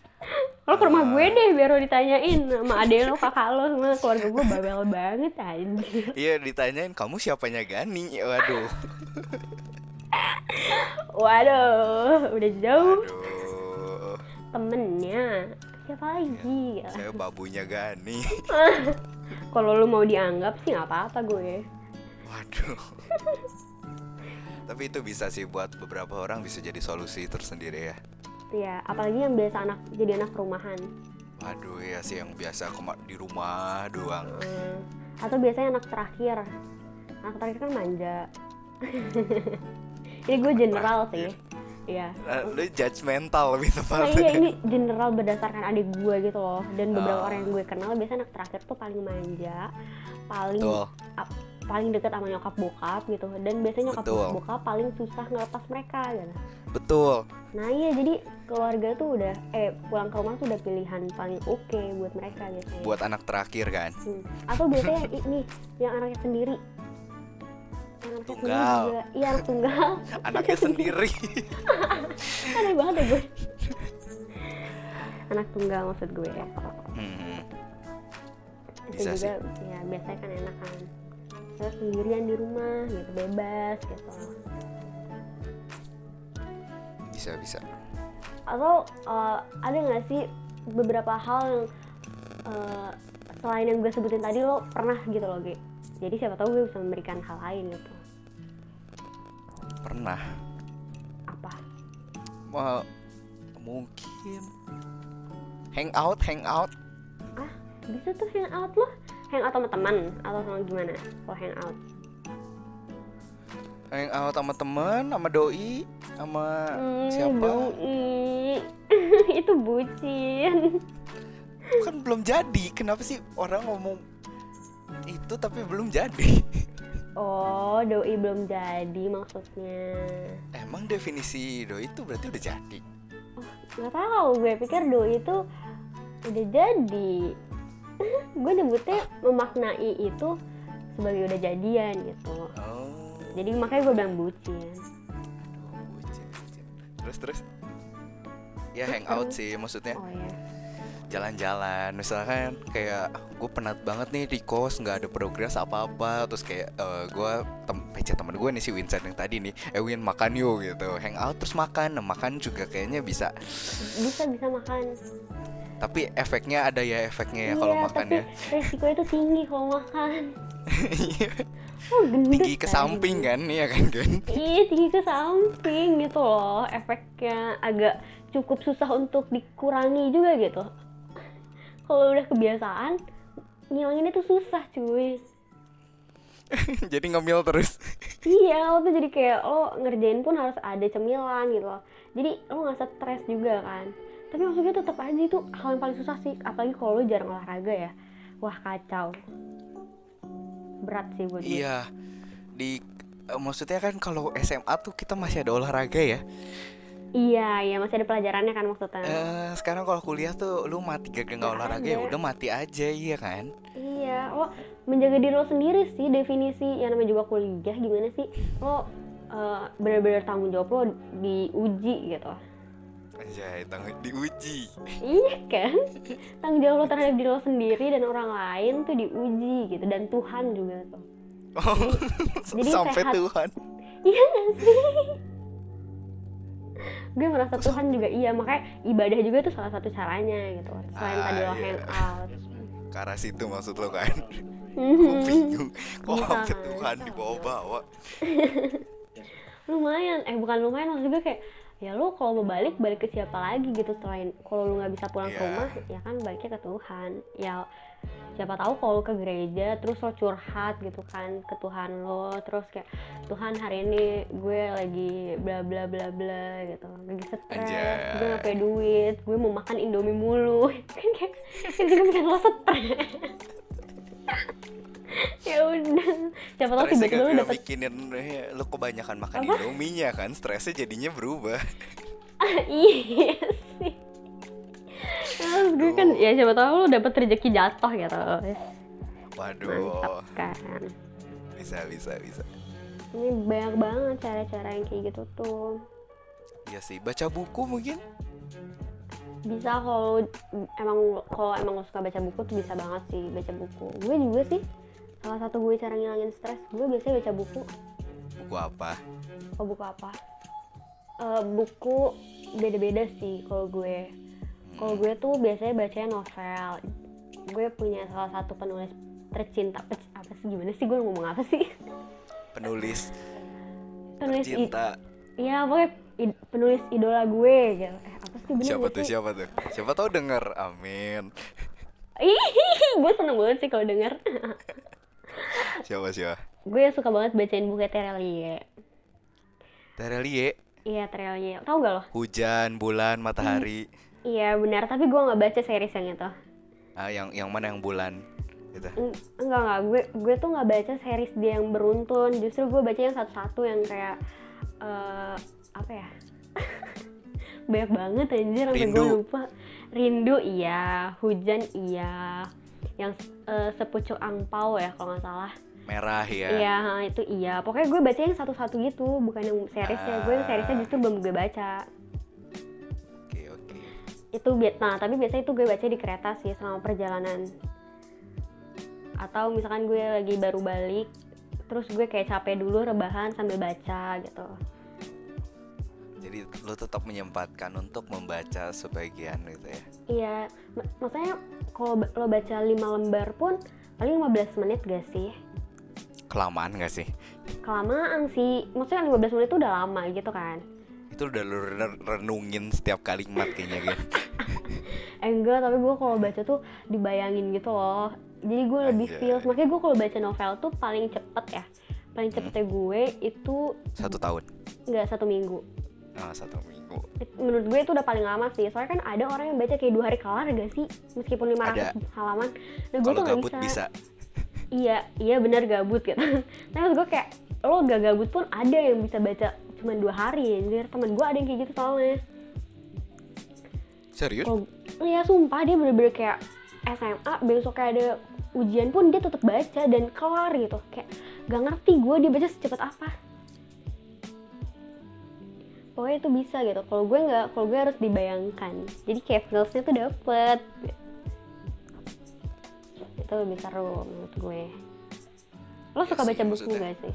Speaker 1: lo ke rumah gue deh biar lo ditanyain sama ade lo kakak lo semua keluarga gue babel banget anjir
Speaker 2: Iya ditanyain kamu siapanya Gani. Waduh.
Speaker 1: waduh udah jauh
Speaker 2: Aduh.
Speaker 1: temennya siapa lagi ya?
Speaker 2: Saya babunya Gani.
Speaker 1: kalau lu mau dianggap sih nggak apa-apa gue
Speaker 2: Waduh. Tapi itu bisa sih buat beberapa orang bisa jadi solusi tersendiri ya.
Speaker 1: Ya. Apalagi yang biasa anak jadi anak rumahan
Speaker 2: Waduh ya sih yang biasa di rumah doang.
Speaker 1: Hmm, atau biasanya anak terakhir. Anak terakhir kan manja. Ini gue general sih. Iya.
Speaker 2: Nah, lu judgmental lebih
Speaker 1: Nah,
Speaker 2: tepatnya.
Speaker 1: iya ini general berdasarkan adik gue gitu loh. Dan beberapa
Speaker 2: Oh.
Speaker 1: orang yang gue kenal biasanya anak terakhir tuh paling manja paling ap- paling dekat sama nyokap bokap gitu. Dan biasanya nyokap
Speaker 2: Betul.
Speaker 1: bokap paling susah ngelepas mereka gitu
Speaker 2: Betul.
Speaker 1: nah iya jadi keluarga tuh udah eh pulang ke rumah tuh udah pilihan paling oke buat mereka gitu
Speaker 2: Buat anak terakhir kan.
Speaker 1: Hmm. atau biasanya yang ini yang anaknya sendiri anaknya
Speaker 2: Tunggal.
Speaker 1: iya anak tunggal
Speaker 2: Anaknya sendiri.
Speaker 1: aneh banget ya gue anak tunggal maksud gue ya
Speaker 2: Hmm.
Speaker 1: itu
Speaker 2: Bisa
Speaker 1: juga ya biasanya kan enak kan terus sendirian di rumah gitu bebas gitu
Speaker 2: Bisa bisa.
Speaker 1: atau eh, ada nggak sih beberapa hal yang eh, selain yang gue sebutin tadi lo pernah gitu loh Ge jadi siapa tahu gue bisa memberikan hal lain gitu.
Speaker 2: Pernah.
Speaker 1: apa?
Speaker 2: Mau mungkin. Hangout hangout
Speaker 1: ah bisa tuh hangout lo hangout sama teman atau sama gimana? Kalau hangout
Speaker 2: hangout sama temen sama doi sama
Speaker 1: Hmm,
Speaker 2: siapa?
Speaker 1: doi. itu bucin.
Speaker 2: Kan belum jadi. Kenapa sih orang ngomong itu tapi belum jadi?
Speaker 1: Oh doi belum jadi maksudnya.
Speaker 2: Emang definisi doi itu berarti udah jadi?
Speaker 1: Nggak tahu. Gue pikir doi itu udah jadi. Gue nyebutnya memaknai itu sebagai udah jadian gitu.
Speaker 2: Oh
Speaker 1: jadi makanya gue bilang bucin.
Speaker 2: Aduh bucin, bucin. terus terus? Ya hangout sih maksudnya.
Speaker 1: Oh ya
Speaker 2: jalan-jalan misalkan kayak gue penat banget nih di kos nggak ada progres apa-apa. Terus kayak eh, gue tem PC temen gue nih si Vincent yang tadi nih eh Win makan yuk gitu. Hangout terus makan nah, makan juga kayaknya bisa.
Speaker 1: Bisa bisa makan.
Speaker 2: Tapi efeknya ada ya efeknya ya
Speaker 1: iya
Speaker 2: kalau
Speaker 1: tapi
Speaker 2: makan ya
Speaker 1: resikonya itu tinggi kalau makan oh gendut
Speaker 2: tinggi ke samping kan? Ya kan kan
Speaker 1: iya tinggi ke samping gitu loh. Efeknya agak cukup susah untuk dikurangi juga gitu. Kalau udah kebiasaan ngilangin itu susah cuy.
Speaker 2: Jadi ngemil terus?
Speaker 1: Iya lo tuh jadi kayak lo ngerjain pun harus ada cemilan gitu loh. Jadi lo nggak stres juga kan? Tapi maksudnya tetap aja itu hal yang paling susah sih. Apalagi kalau lo jarang olahraga ya. Wah kacau berat sih buat gue.
Speaker 2: iya di eh, maksudnya kan kalau SMA tuh kita masih ada olahraga ya?
Speaker 1: Iya iya masih ada pelajarannya kan maksudnya
Speaker 2: eh sekarang kalau kuliah tuh lu mati gak nggak olahraga ya udah mati aja iya kan?
Speaker 1: Iya, lo menjaga diri lo sendiri sih definisi yang namanya juga kuliah gimana sih? Lo eh, bener-bener tanggung jawab lo diuji gitu.
Speaker 2: Anjay, tanggung diuji
Speaker 1: iya kan? Tanggung jawab lo terhadap diri lo sendiri dan orang lain tuh diuji gitu dan Tuhan juga tuh.
Speaker 2: Oh,
Speaker 1: jadi
Speaker 2: sampai
Speaker 1: sehat.
Speaker 2: Tuhan.
Speaker 1: Iya gak sih? Gue merasa Tuhan juga iya makanya ibadah juga tuh salah satu caranya gitu. Selain
Speaker 2: Ah,
Speaker 1: tadi lo
Speaker 2: iya.
Speaker 1: hangout.
Speaker 2: Ke arah situ maksud lo kan? Gue
Speaker 1: Mhm.
Speaker 2: bingung. Kok
Speaker 1: Bisa,
Speaker 2: sampai? Tuhan dibawa-bawa?
Speaker 1: lumayan eh bukan lumayan maksud gue kayak ya lu kalau mau balik balik ke siapa lagi gitu selain kalau lu nggak bisa pulang ke
Speaker 2: Iya.
Speaker 1: rumah ya kan baliknya ke Tuhan. Ya siapa tahu kalau lu ke gereja terus lo curhat gitu kan ke Tuhan lo terus kayak Tuhan hari ini gue lagi bla bla bla bla gitu. Lagi stres gue nggak punya duit gue mau makan indomie mulu. Kan kayak kan juga bikin lo stres ya udah. Siapa tahu tiba-tiba lu
Speaker 2: gak
Speaker 1: dapet
Speaker 2: bikinin eh, lu kebanyakan makan
Speaker 1: Apa?
Speaker 2: indominya kan? Stresnya jadinya berubah.
Speaker 1: Iya sih. Terus gue kan ya siapa tahu lu dapet rezeki jatuh gitu.
Speaker 2: Waduh.
Speaker 1: Mantap kan.
Speaker 2: Bisa bisa bisa.
Speaker 1: Ini banyak banget cara-cara yang kayak gitu tuh.
Speaker 2: Iya sih baca buku mungkin?
Speaker 1: Bisa kalau emang kalau emang lo suka baca buku tuh bisa banget sih baca buku. Gue juga sih salah satu gue cara ngilangin stres gue biasanya baca buku.
Speaker 2: Buku apa?
Speaker 1: Oh buku apa? Eh, buku beda-beda sih kalau gue. Kalau gue tuh biasanya bacanya novel. Gue punya salah satu penulis tercinta. Pe- apa sih? Gimana sih? Gue ngomong apa sih?
Speaker 2: Penulis
Speaker 1: penulis i-
Speaker 2: cinta
Speaker 1: Iya pokoknya i- penulis idola gue gitu. Eh apa sih? Bener
Speaker 2: siapa tuh
Speaker 1: sih?
Speaker 2: siapa tuh? Siapa tahu denger? Amin.
Speaker 1: Ih, gue seneng banget sih kalau denger
Speaker 2: siapa siapa?
Speaker 1: Gue suka banget bacain buku Terelie
Speaker 2: Terelie
Speaker 1: iya Terelie tau gak lo?
Speaker 2: Hujan bulan matahari.
Speaker 1: Iya benar. Tapi gue nggak baca series yang itu.
Speaker 2: Ah yang yang mana? Yang bulan? Gitu.
Speaker 1: Eng- enggak enggak. Gue gue tuh nggak baca series dia yang beruntun. Justru gue baca yang satu-satu yang kayak eh apa ya? Banyak banget anjir sampai gue lupa. Rindu iya. Hujan iya yang eh, sepucuk angpau ya kalau nggak salah.
Speaker 2: Merah ya?
Speaker 1: Iya itu iya. Pokoknya gue baca yang satu-satu gitu bukan yang seriesnya. Gue yang seriesnya justru belum gue baca.
Speaker 2: Oke oke.
Speaker 1: Itu nah tapi biasanya itu gue baca di kereta sih selama perjalanan. Atau misalkan gue lagi baru balik terus gue kayak capek dulu rebahan sambil baca gitu
Speaker 2: jadi lo tetap menyempatkan untuk membaca sebagian gitu ya?
Speaker 1: Iya mak- maksudnya kalau lo baca 5 lembar pun paling 15 menit gak sih?
Speaker 2: Kelamaan gak sih?
Speaker 1: Kelamaan sih. Maksudnya 15 menit itu udah lama gitu kan?
Speaker 2: Itu udah ren- renungin setiap kalimat kayaknya
Speaker 1: eh enggak tapi gue kalau baca tuh dibayangin gitu loh. Jadi gue lebih feel makanya gue kalau baca novel tuh paling cepet ya. Paling cepetnya gue itu
Speaker 2: satu tahun?
Speaker 1: Nggak satu minggu
Speaker 2: ah satu minggu.
Speaker 1: Menurut gue itu udah paling lama sih. Soalnya kan ada orang yang baca kayak dua hari kelar gak sih? Meskipun 500
Speaker 2: Ada.
Speaker 1: halaman. Nah gue tuh nggak
Speaker 2: gabut bisa.
Speaker 1: iya iya benar gabut gitu. Tapi maksud gue kayak lo gak gabut pun ada yang bisa baca cuma dua hari anjir. Temen gue ada yang kayak gitu soalnya.
Speaker 2: Serius?
Speaker 1: Oh iya sumpah dia bener-bener kayak SMA besok kayak ada ujian pun dia tetap baca dan kelar gitu. Kayak gak ngerti gue dia baca secepat apa pokoknya itu bisa gitu. Kalau gue nggak kalau gue harus dibayangkan. Jadi kayak feelsnya tuh dapet. Itu lebih seru menurut gue. Lo
Speaker 2: Ya
Speaker 1: suka
Speaker 2: sih,
Speaker 1: baca buku gak sih?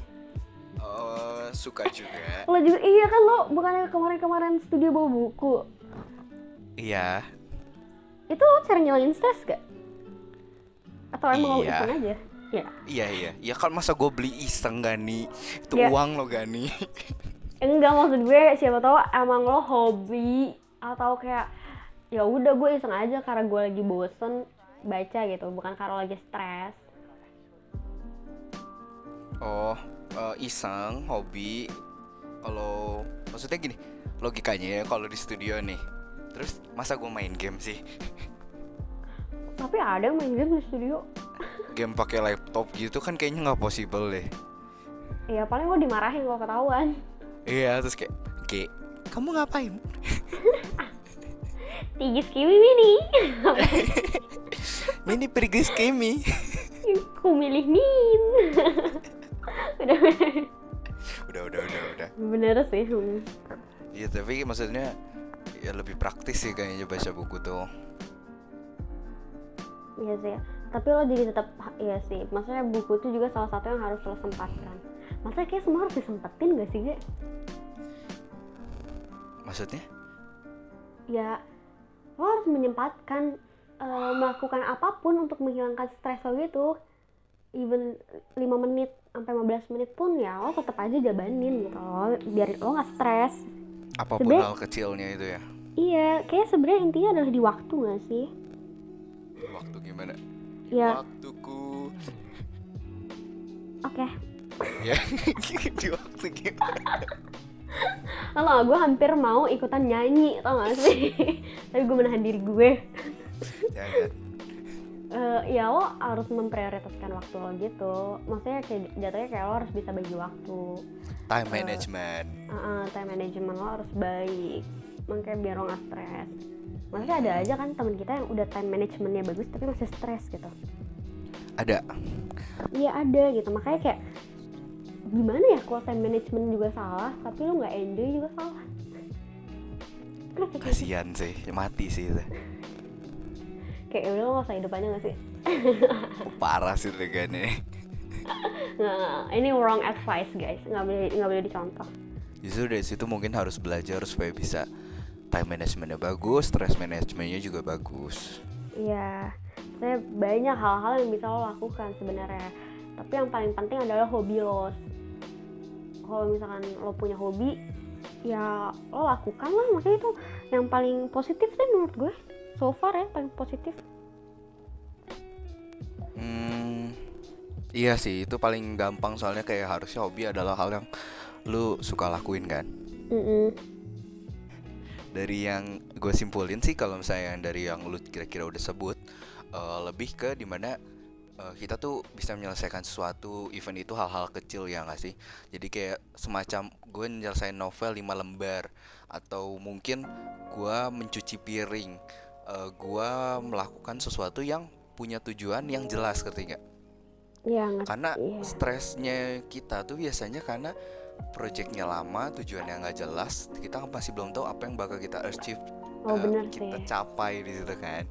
Speaker 2: Oh, suka juga.
Speaker 1: Lo juga iya kan lo bukannya kemarin-kemarin studio bawa buku?
Speaker 2: Iya.
Speaker 1: Itu lo cara ngilangin stres gak atau emang lo
Speaker 2: Iya.
Speaker 1: iseng aja? Ya
Speaker 2: iya iya. Ya kan masa gue beli iseng gani itu
Speaker 1: Ya.
Speaker 2: uang lo gani
Speaker 1: enggak maksud gue siapa tahu emang lo hobi atau kayak ya udah gue iseng aja karena gue lagi bosen baca gitu bukan karena lagi stres.
Speaker 2: Oh eh, iseng hobi. Kalau maksudnya gini logikanya ya kalau di studio nih terus masa gue main game sih?
Speaker 1: Tapi ada yang main game di studio.
Speaker 2: Game pakai laptop gitu kan kayaknya nggak possible deh.
Speaker 1: Ya paling lo dimarahin kalau ketahuan
Speaker 2: iya terus kayak Ge, kamu ngapain?
Speaker 1: Tigis kiwi mini.
Speaker 2: Mini pergi skemi
Speaker 1: ku milih min. Udah
Speaker 2: udah. Udah udah udah
Speaker 1: bener sih.
Speaker 2: Iya tapi maksudnya ya lebih praktis sih kayaknya baca buku tuh.
Speaker 1: Iya sih. Tapi lo jadi tetap iya sih. Maksudnya buku itu juga salah satu yang harus lo sempatkan maksudnya kayak semua harus disempatin gak sih Ge?
Speaker 2: maksudnya?
Speaker 1: Ya lo harus menyempatkan eh, melakukan apa pun untuk menghilangkan stres lo gitu. Even 5 menit sampai 15 menit pun ya lo tetap aja jabanin gitu lo biar lo nggak stres.
Speaker 2: Apa pun
Speaker 1: Sebenernya-
Speaker 2: hal kecilnya itu ya?
Speaker 1: Iya kayak sebenarnya intinya adalah di waktu nggak sih?
Speaker 2: Waktu gimana?
Speaker 1: Ya.
Speaker 2: Waktuku.
Speaker 1: Oke
Speaker 2: ya. Di waktu gimana?
Speaker 1: Lo gue hampir mau ikutan nyanyi tau gak sih? Tapi gue menahan diri gue.
Speaker 2: Jangan.
Speaker 1: Eh, ya lo harus memprioritaskan waktu lo gitu. Maksudnya kayak jatuhnya kayak lo harus bisa bagi waktu.
Speaker 2: Time
Speaker 1: Eh,
Speaker 2: management.
Speaker 1: Uh-uh, time management lo harus baik. Makanya biar lo gak stres. Maksudnya ada aja kan temen kita yang udah time managementnya bagus tapi masih stres gitu.
Speaker 2: Ada.
Speaker 1: iya ada gitu. Makanya kayak gimana ya kalau time management juga salah tapi lo nggak enjoy juga salah?
Speaker 2: Kasihan sih, mati sih itu.
Speaker 1: kayak udah lo gak usah hidup aja gak sih
Speaker 2: Parah sih nih.
Speaker 1: nggak nggak. ini wrong advice guys nggak boleh nggak boleh dicontoh
Speaker 2: Justru dari situ mungkin harus belajar supaya bisa time managementnya bagus, stress managementnya juga bagus.
Speaker 1: Iya, saya banyak hal-hal yang bisa lo lakukan sebenarnya. Tapi yang paling penting adalah hobi lo. Kalau misalkan lo punya hobi, ya lo lakukan lah. Makanya itu yang paling positif sih menurut gue. So far ya paling positif.
Speaker 2: Hmm, iya sih, itu paling gampang soalnya kayak harusnya hobi adalah hal yang lu suka lakuin kan.
Speaker 1: Mm-mm.
Speaker 2: Dari yang gue simpulin sih kalau misalnya dari yang lu kira-kira udah sebut eh, lebih ke di mana eh, kita tuh bisa menyelesaikan sesuatu event itu hal-hal kecil ya nggak sih jadi kayak semacam gue nyelesain novel 5 lembar atau mungkin gue mencuci piring eh, gue melakukan sesuatu yang punya tujuan yang jelas ngerti nggak
Speaker 1: ngerti.
Speaker 2: karena
Speaker 1: Iya.
Speaker 2: stresnya kita tuh biasanya karena projectnya lama tujuannya nggak jelas kita masih belum tahu apa yang bakal kita achieve
Speaker 1: Oh bener
Speaker 2: kita
Speaker 1: sih.
Speaker 2: capai di situ kan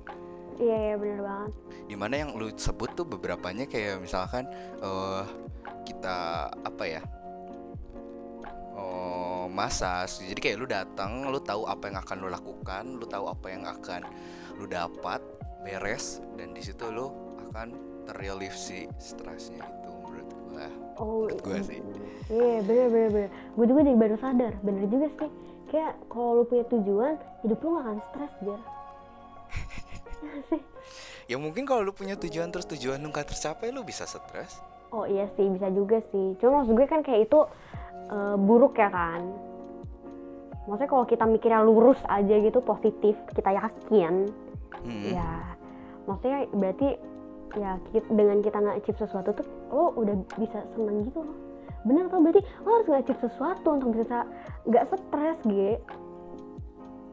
Speaker 1: Iya iya bener banget.
Speaker 2: di mana yang lu sebut tuh beberapanya kayak misalkan eh kita apa ya oh massage jadi kayak lu datang lu tahu apa yang akan lu lakukan lu tahu apa yang akan lu dapat beres dan di situ lu akan terrelief si stresnya itu menurut gua
Speaker 1: Oh
Speaker 2: Menurut gue sih.
Speaker 1: Iya bener bener bener. Gue juga jadi baru sadar. Bener juga sih. Kayak kalau lo punya tujuan, hidup lo gak akan stres jar. Sih.
Speaker 2: ya mungkin kalau lu punya tujuan terus tujuan lu nggak tercapai lu bisa stres
Speaker 1: Oh iya sih bisa juga sih. Cuma maksud gue kan kayak itu eh, buruk ya kan. Maksudnya kalau kita mikirnya lurus aja gitu positif, kita yakin,
Speaker 2: Hmm.
Speaker 1: ya maksudnya berarti ya dengan kita nge-achieve sesuatu tuh lo udah bisa seneng gitu loh. Bener tuh berarti lo harus nge-achieve sesuatu untuk bisa nggak stres gitu.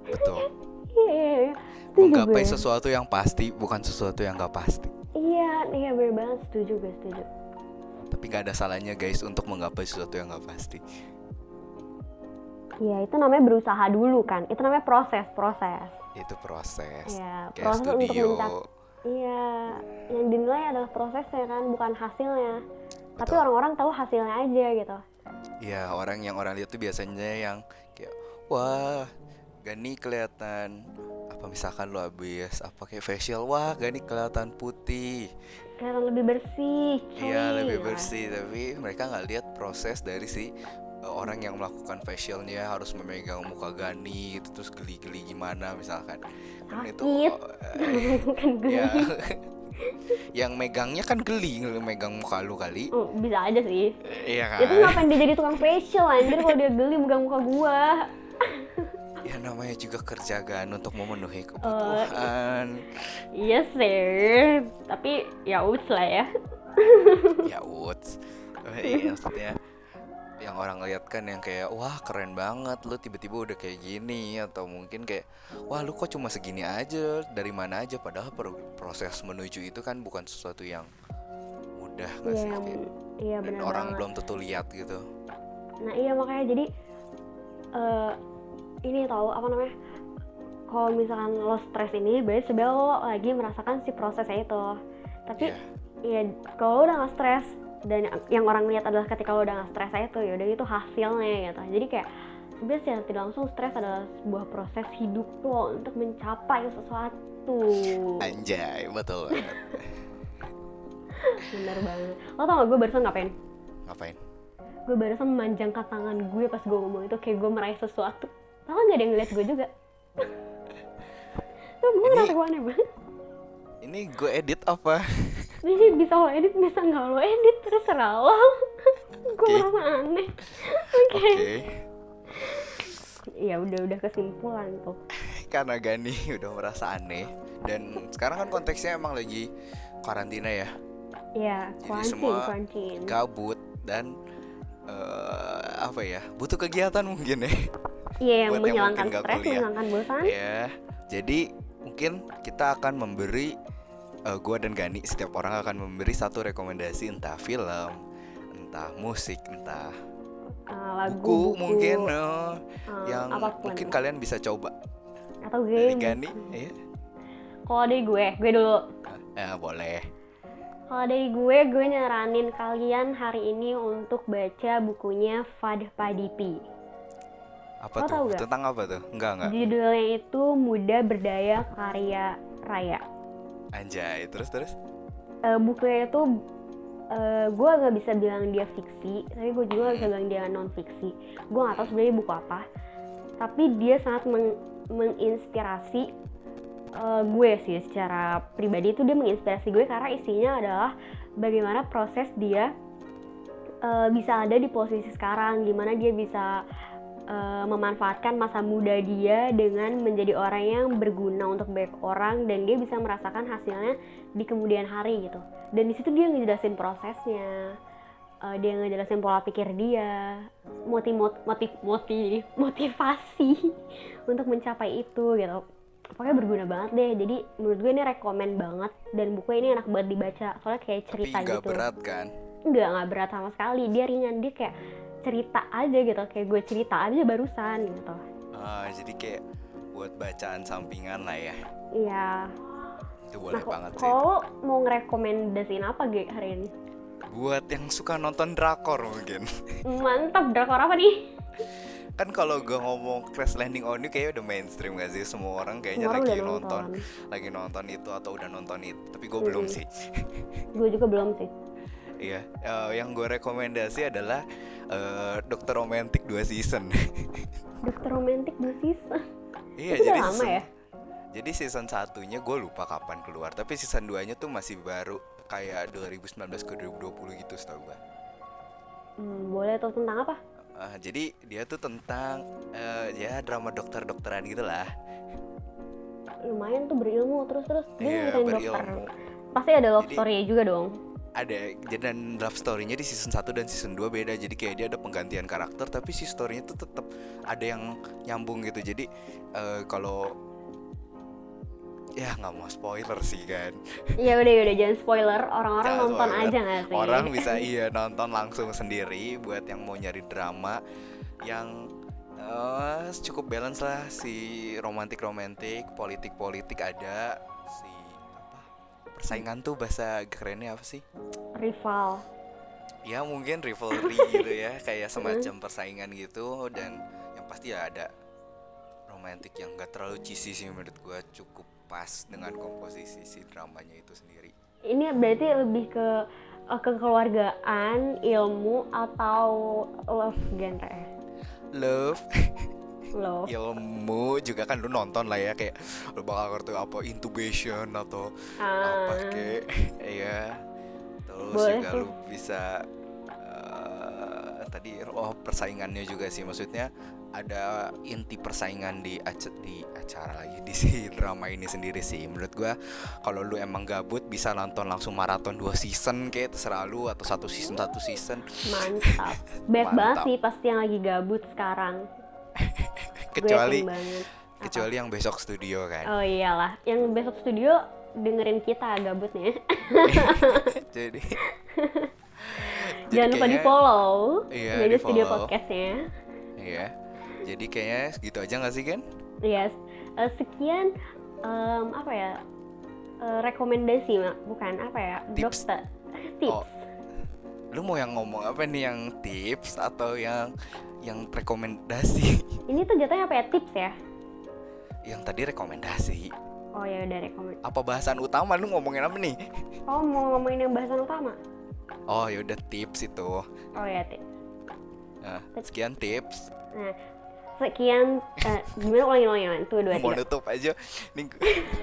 Speaker 2: betul
Speaker 1: Iya, iya, iya.
Speaker 2: Menggapai sesuatu yang pasti bukan sesuatu yang nggak pasti
Speaker 1: Iya, iya bener banget setuju gue setuju.
Speaker 2: tapi nggak ada salahnya guys untuk menggapai sesuatu yang nggak pasti
Speaker 1: Iya itu namanya berusaha dulu kan. Itu namanya proses proses.
Speaker 2: itu proses
Speaker 1: Iya
Speaker 2: kayak
Speaker 1: proses untuk
Speaker 2: studio
Speaker 1: mencapai. Iya, yang dinilai adalah prosesnya kan, bukan hasilnya. Tapi
Speaker 2: Betul.
Speaker 1: orang-orang tahu hasilnya aja gitu.
Speaker 2: ya orang yang orang lihat tuh biasanya yang kayak wah Gani kelihatan apa misalkan lu habis apa kayak facial wah Gani kelihatan putih
Speaker 1: Kelihatan lebih bersih.
Speaker 2: Iya lebih bersih tapi mereka nggak lihat proses dari si uh, orang yang melakukan facialnya harus memegang muka Gani gitu, terus geli-geli gimana misalkan kan itu uh,
Speaker 1: kan gue.
Speaker 2: ya yang megangnya kan geli megang muka lu kali
Speaker 1: Oh, bisa aja sih.
Speaker 2: iya kan
Speaker 1: Itu ngapain dia jadi tukang facial anjir kalau dia geli megang muka gua.
Speaker 2: ya namanya juga kerja kan untuk memenuhi kebutuhan.
Speaker 1: Iya sih, tapi ya uts lah ya.
Speaker 2: ya woods iya maksudnya yang orang lihat kan yang kayak wah keren banget lu tiba-tiba udah kayak gini atau mungkin kayak wah lu kok cuma segini aja dari mana aja? Padahal pro- proses menuju itu kan bukan sesuatu yang mudah nggak
Speaker 1: Iya,
Speaker 2: sih
Speaker 1: yang-
Speaker 2: Kayak-
Speaker 1: iya
Speaker 2: dan orang
Speaker 1: banget.
Speaker 2: belum tentu lihat gitu.
Speaker 1: Nah iya makanya jadi eh ini tahu apa namanya? Kalau misalkan lo stres ini, berarti sebenarnya lo lagi merasakan si prosesnya itu. Tapi
Speaker 2: Iya.
Speaker 1: ya kalau lo udah nggak stres dan yang- orang lihat adalah ketika lo udah nggak stres aja tuh, yaudah itu hasilnya gitu. Jadi kayak sebenarnya secara tidak langsung stres adalah sebuah proses hidup lo untuk mencapai sesuatu.
Speaker 2: anjay betul banget
Speaker 1: Bener banget. Lo tau gak gue barusan ngapain?
Speaker 2: ngapain
Speaker 1: gue barusan memanjangkan tangan gue pas gue ngomong itu kayak gue meraih sesuatu tau gak ada yang ngeliat gue juga. Tuh gue ngerasa gue aneh banget
Speaker 2: ini gue edit apa?
Speaker 1: Ini bisa lo edit bisa nggak lo edit? Terserah lo. Gue
Speaker 2: Oke.
Speaker 1: merasa aneh. Oke.
Speaker 2: Oke.
Speaker 1: Ya udah udah kesimpulan tuh.
Speaker 2: Karena Gani udah merasa aneh. Dan sekarang kan konteksnya emang lagi karantina ya.
Speaker 1: Iya, quarantine,
Speaker 2: semua
Speaker 1: quarantine.
Speaker 2: gabut dan eh, apa ya butuh kegiatan mungkin ya
Speaker 1: Iya, yang
Speaker 2: buat yang
Speaker 1: menghilangkan
Speaker 2: nggak
Speaker 1: stres, menghilangkan bosan.
Speaker 2: ya jadi mungkin kita akan memberi eh, gua dan Gani setiap orang akan memberi satu rekomendasi entah film entah musik entah
Speaker 1: Eh, lagu,
Speaker 2: buku,
Speaker 1: buku,
Speaker 2: mungkin eh,
Speaker 1: eh,
Speaker 2: yang
Speaker 1: apa pun.
Speaker 2: mungkin kalian bisa coba
Speaker 1: atau
Speaker 2: dari
Speaker 1: game.
Speaker 2: Gani ya
Speaker 1: Kalau dari gue, gue dulu.
Speaker 2: Eh, boleh
Speaker 1: Kalau dari gue, gue nyaranin kalian hari ini untuk baca bukunya Fad Padipi.
Speaker 2: apa
Speaker 1: Lo
Speaker 2: tuh
Speaker 1: tahu
Speaker 2: tentang apa tuh enggak enggak
Speaker 1: Judulnya itu Muda Berdaya Karya Raya.
Speaker 2: anjay terus terus
Speaker 1: Eh, bukunya itu eh, gue nggak bisa bilang dia fiksi, tapi gue juga nggak bisa bilang dia non fiksi. Gue nggak tahu sebenarnya buku apa, tapi dia sangat meng- menginspirasi eh, gue sih secara pribadi itu dia menginspirasi gue karena isinya adalah bagaimana proses dia eh, bisa ada di posisi sekarang, gimana dia bisa eh, memanfaatkan masa muda dia dengan menjadi orang yang berguna untuk banyak orang dan dia bisa merasakan hasilnya di kemudian hari gitu. Dan di situ dia ngejelasin prosesnya, dia ngejelasin pola pikir dia, motiv motiv motiv motivasi untuk mencapai itu gitu. Pokoknya berguna banget deh. Jadi menurut gue ini rekomen banget. Dan buku ini enak banget dibaca. Soalnya kayak
Speaker 2: tapi
Speaker 1: cerita
Speaker 2: nggak
Speaker 1: gitu.
Speaker 2: berat kan?
Speaker 1: Enggak nggak berat sama sekali. Dia ringan. Dia kayak cerita aja gitu. Kayak gue cerita aja barusan gitu.
Speaker 2: Ah, jadi kayak buat bacaan sampingan lah ya.
Speaker 1: Iya.
Speaker 2: Itu boleh
Speaker 1: nah
Speaker 2: banget sih.
Speaker 1: kalau mau ngerekomendasiin apa Ge hari ini?
Speaker 2: Buat yang suka nonton drakor mungkin.
Speaker 1: Mantap drakor apa nih
Speaker 2: kan kalau gue ngomong Crash Landing on You kayaknya udah mainstream gak sih? Semua orang kayaknya
Speaker 1: Semua
Speaker 2: lagi nonton.
Speaker 1: nonton.
Speaker 2: lagi nonton itu atau udah nonton itu. Tapi gue belum
Speaker 1: Mm-mm.
Speaker 2: sih.
Speaker 1: Gue juga belum sih.
Speaker 2: Iya. Eh, yang gue rekomendasi adalah eh, Dokter Romantic 2 season.
Speaker 1: Dokter romantik dua season.
Speaker 2: Iya
Speaker 1: Itu
Speaker 2: jadi
Speaker 1: lama
Speaker 2: season,
Speaker 1: ya?
Speaker 2: jadi season satunya gue lupa kapan keluar. Tapi season 2 nya tuh masih baru kayak 2019 ke 2020 gitu setahu gue
Speaker 1: hmm, boleh tahu tentang apa
Speaker 2: Ah, jadi dia tuh tentang eh, ya drama dokter-dokteran gitu lah.
Speaker 1: lumayan tuh berilmu terus terus dia
Speaker 2: berilmu.
Speaker 1: dokter pasti ada love story juga dong
Speaker 2: Ada jadi dan love story-nya di season 1 dan season 2 beda. Jadi kayak dia ada penggantian karakter tapi si story-nya tuh tetap ada yang nyambung gitu. Jadi eh, kalau ya nggak mau spoiler sih kan.
Speaker 1: ya udah udah jangan spoiler orang-orang
Speaker 2: Jangan
Speaker 1: nonton
Speaker 2: spoiler.
Speaker 1: aja nggak sih
Speaker 2: Orang bisa iya nonton langsung sendiri buat yang mau nyari drama yang eh, cukup balance lah si romantik romantik, politik politik ada si apa persaingan tuh bahasa kerennya apa sih?
Speaker 1: rival
Speaker 2: Ya mungkin rivalry gitu ya kayak semacam persaingan gitu dan yang pasti ya ada romantik yang gak terlalu cheesy sih menurut gua cukup pas dengan komposisi si dramanya itu sendiri.
Speaker 1: ini berarti lebih ke eh, kekeluargaan, ilmu atau love genre ya?
Speaker 2: Love
Speaker 1: Love.
Speaker 2: ilmu juga kan lu nonton lah ya kayak lu bakal ngerti apa intubation atau apa
Speaker 1: Ah,
Speaker 2: kayak ya terus
Speaker 1: Boleh
Speaker 2: juga lu bisa eh, tadi oh persaingannya juga sih maksudnya ada inti persaingan di aca- di acara lagi di si drama ini sendiri sih menurut gua kalau lu emang gabut bisa nonton langsung maraton dua season kayak terserah lu atau satu season satu season
Speaker 1: mantap. Banyak banget sih pasti yang lagi gabut sekarang. Gue
Speaker 2: kecuali.
Speaker 1: Apa?
Speaker 2: kecuali yang besok studio kan
Speaker 1: Oh iyalah, yang besok studio dengerin kita gabutnya.
Speaker 2: jadi
Speaker 1: Jangan lupa di follow
Speaker 2: Iya,
Speaker 1: Media Studio
Speaker 2: di-follow.
Speaker 1: Podcastnya.
Speaker 2: Iya. Jadi kayaknya segitu aja gak sih kan?
Speaker 1: Yes. Eh, sekian em, apa ya? Eh, rekomendasi bukan apa ya?
Speaker 2: Tips.
Speaker 1: Dokter. Tips.
Speaker 2: Oh. Lu mau yang ngomong apa nih yang tips atau yang yang rekomendasi?
Speaker 1: Ini tuh jatuhnya apa ya? Tips ya?
Speaker 2: yang tadi rekomendasi.
Speaker 1: Oh ya udah rekomend.
Speaker 2: Apa bahasan utama lu ngomongin apa nih?
Speaker 1: Oh mau ngomongin yang bahasan utama?
Speaker 2: Oh, ya udah tips itu.
Speaker 1: Oh ya tips.
Speaker 2: Nah, sekian tips.
Speaker 1: Nah, sekian eh, gimana ulangin ulangin ulangin. Tuh dua
Speaker 2: Mau
Speaker 1: tiga.
Speaker 2: nutup aja. Nih.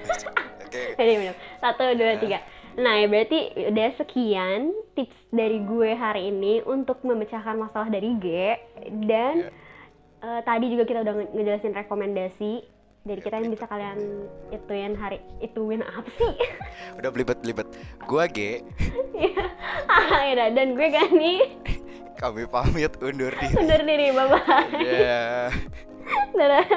Speaker 2: Oke.
Speaker 1: Bener. Satu dua tiga. Nah ya berarti udah sekian tips dari gue hari ini untuk memecahkan masalah dari G dan
Speaker 2: Iya.
Speaker 1: eh, tadi juga kita udah nge- ngejelasin rekomendasi. dari kita yang bisa kalian ituin hari ituin apa sih
Speaker 2: Udah belibet-belibet. Gua G,
Speaker 1: ah ya dan gue Gani
Speaker 2: kami pamit undur diri.
Speaker 1: undur diri bye bye
Speaker 2: Ya.
Speaker 1: dadah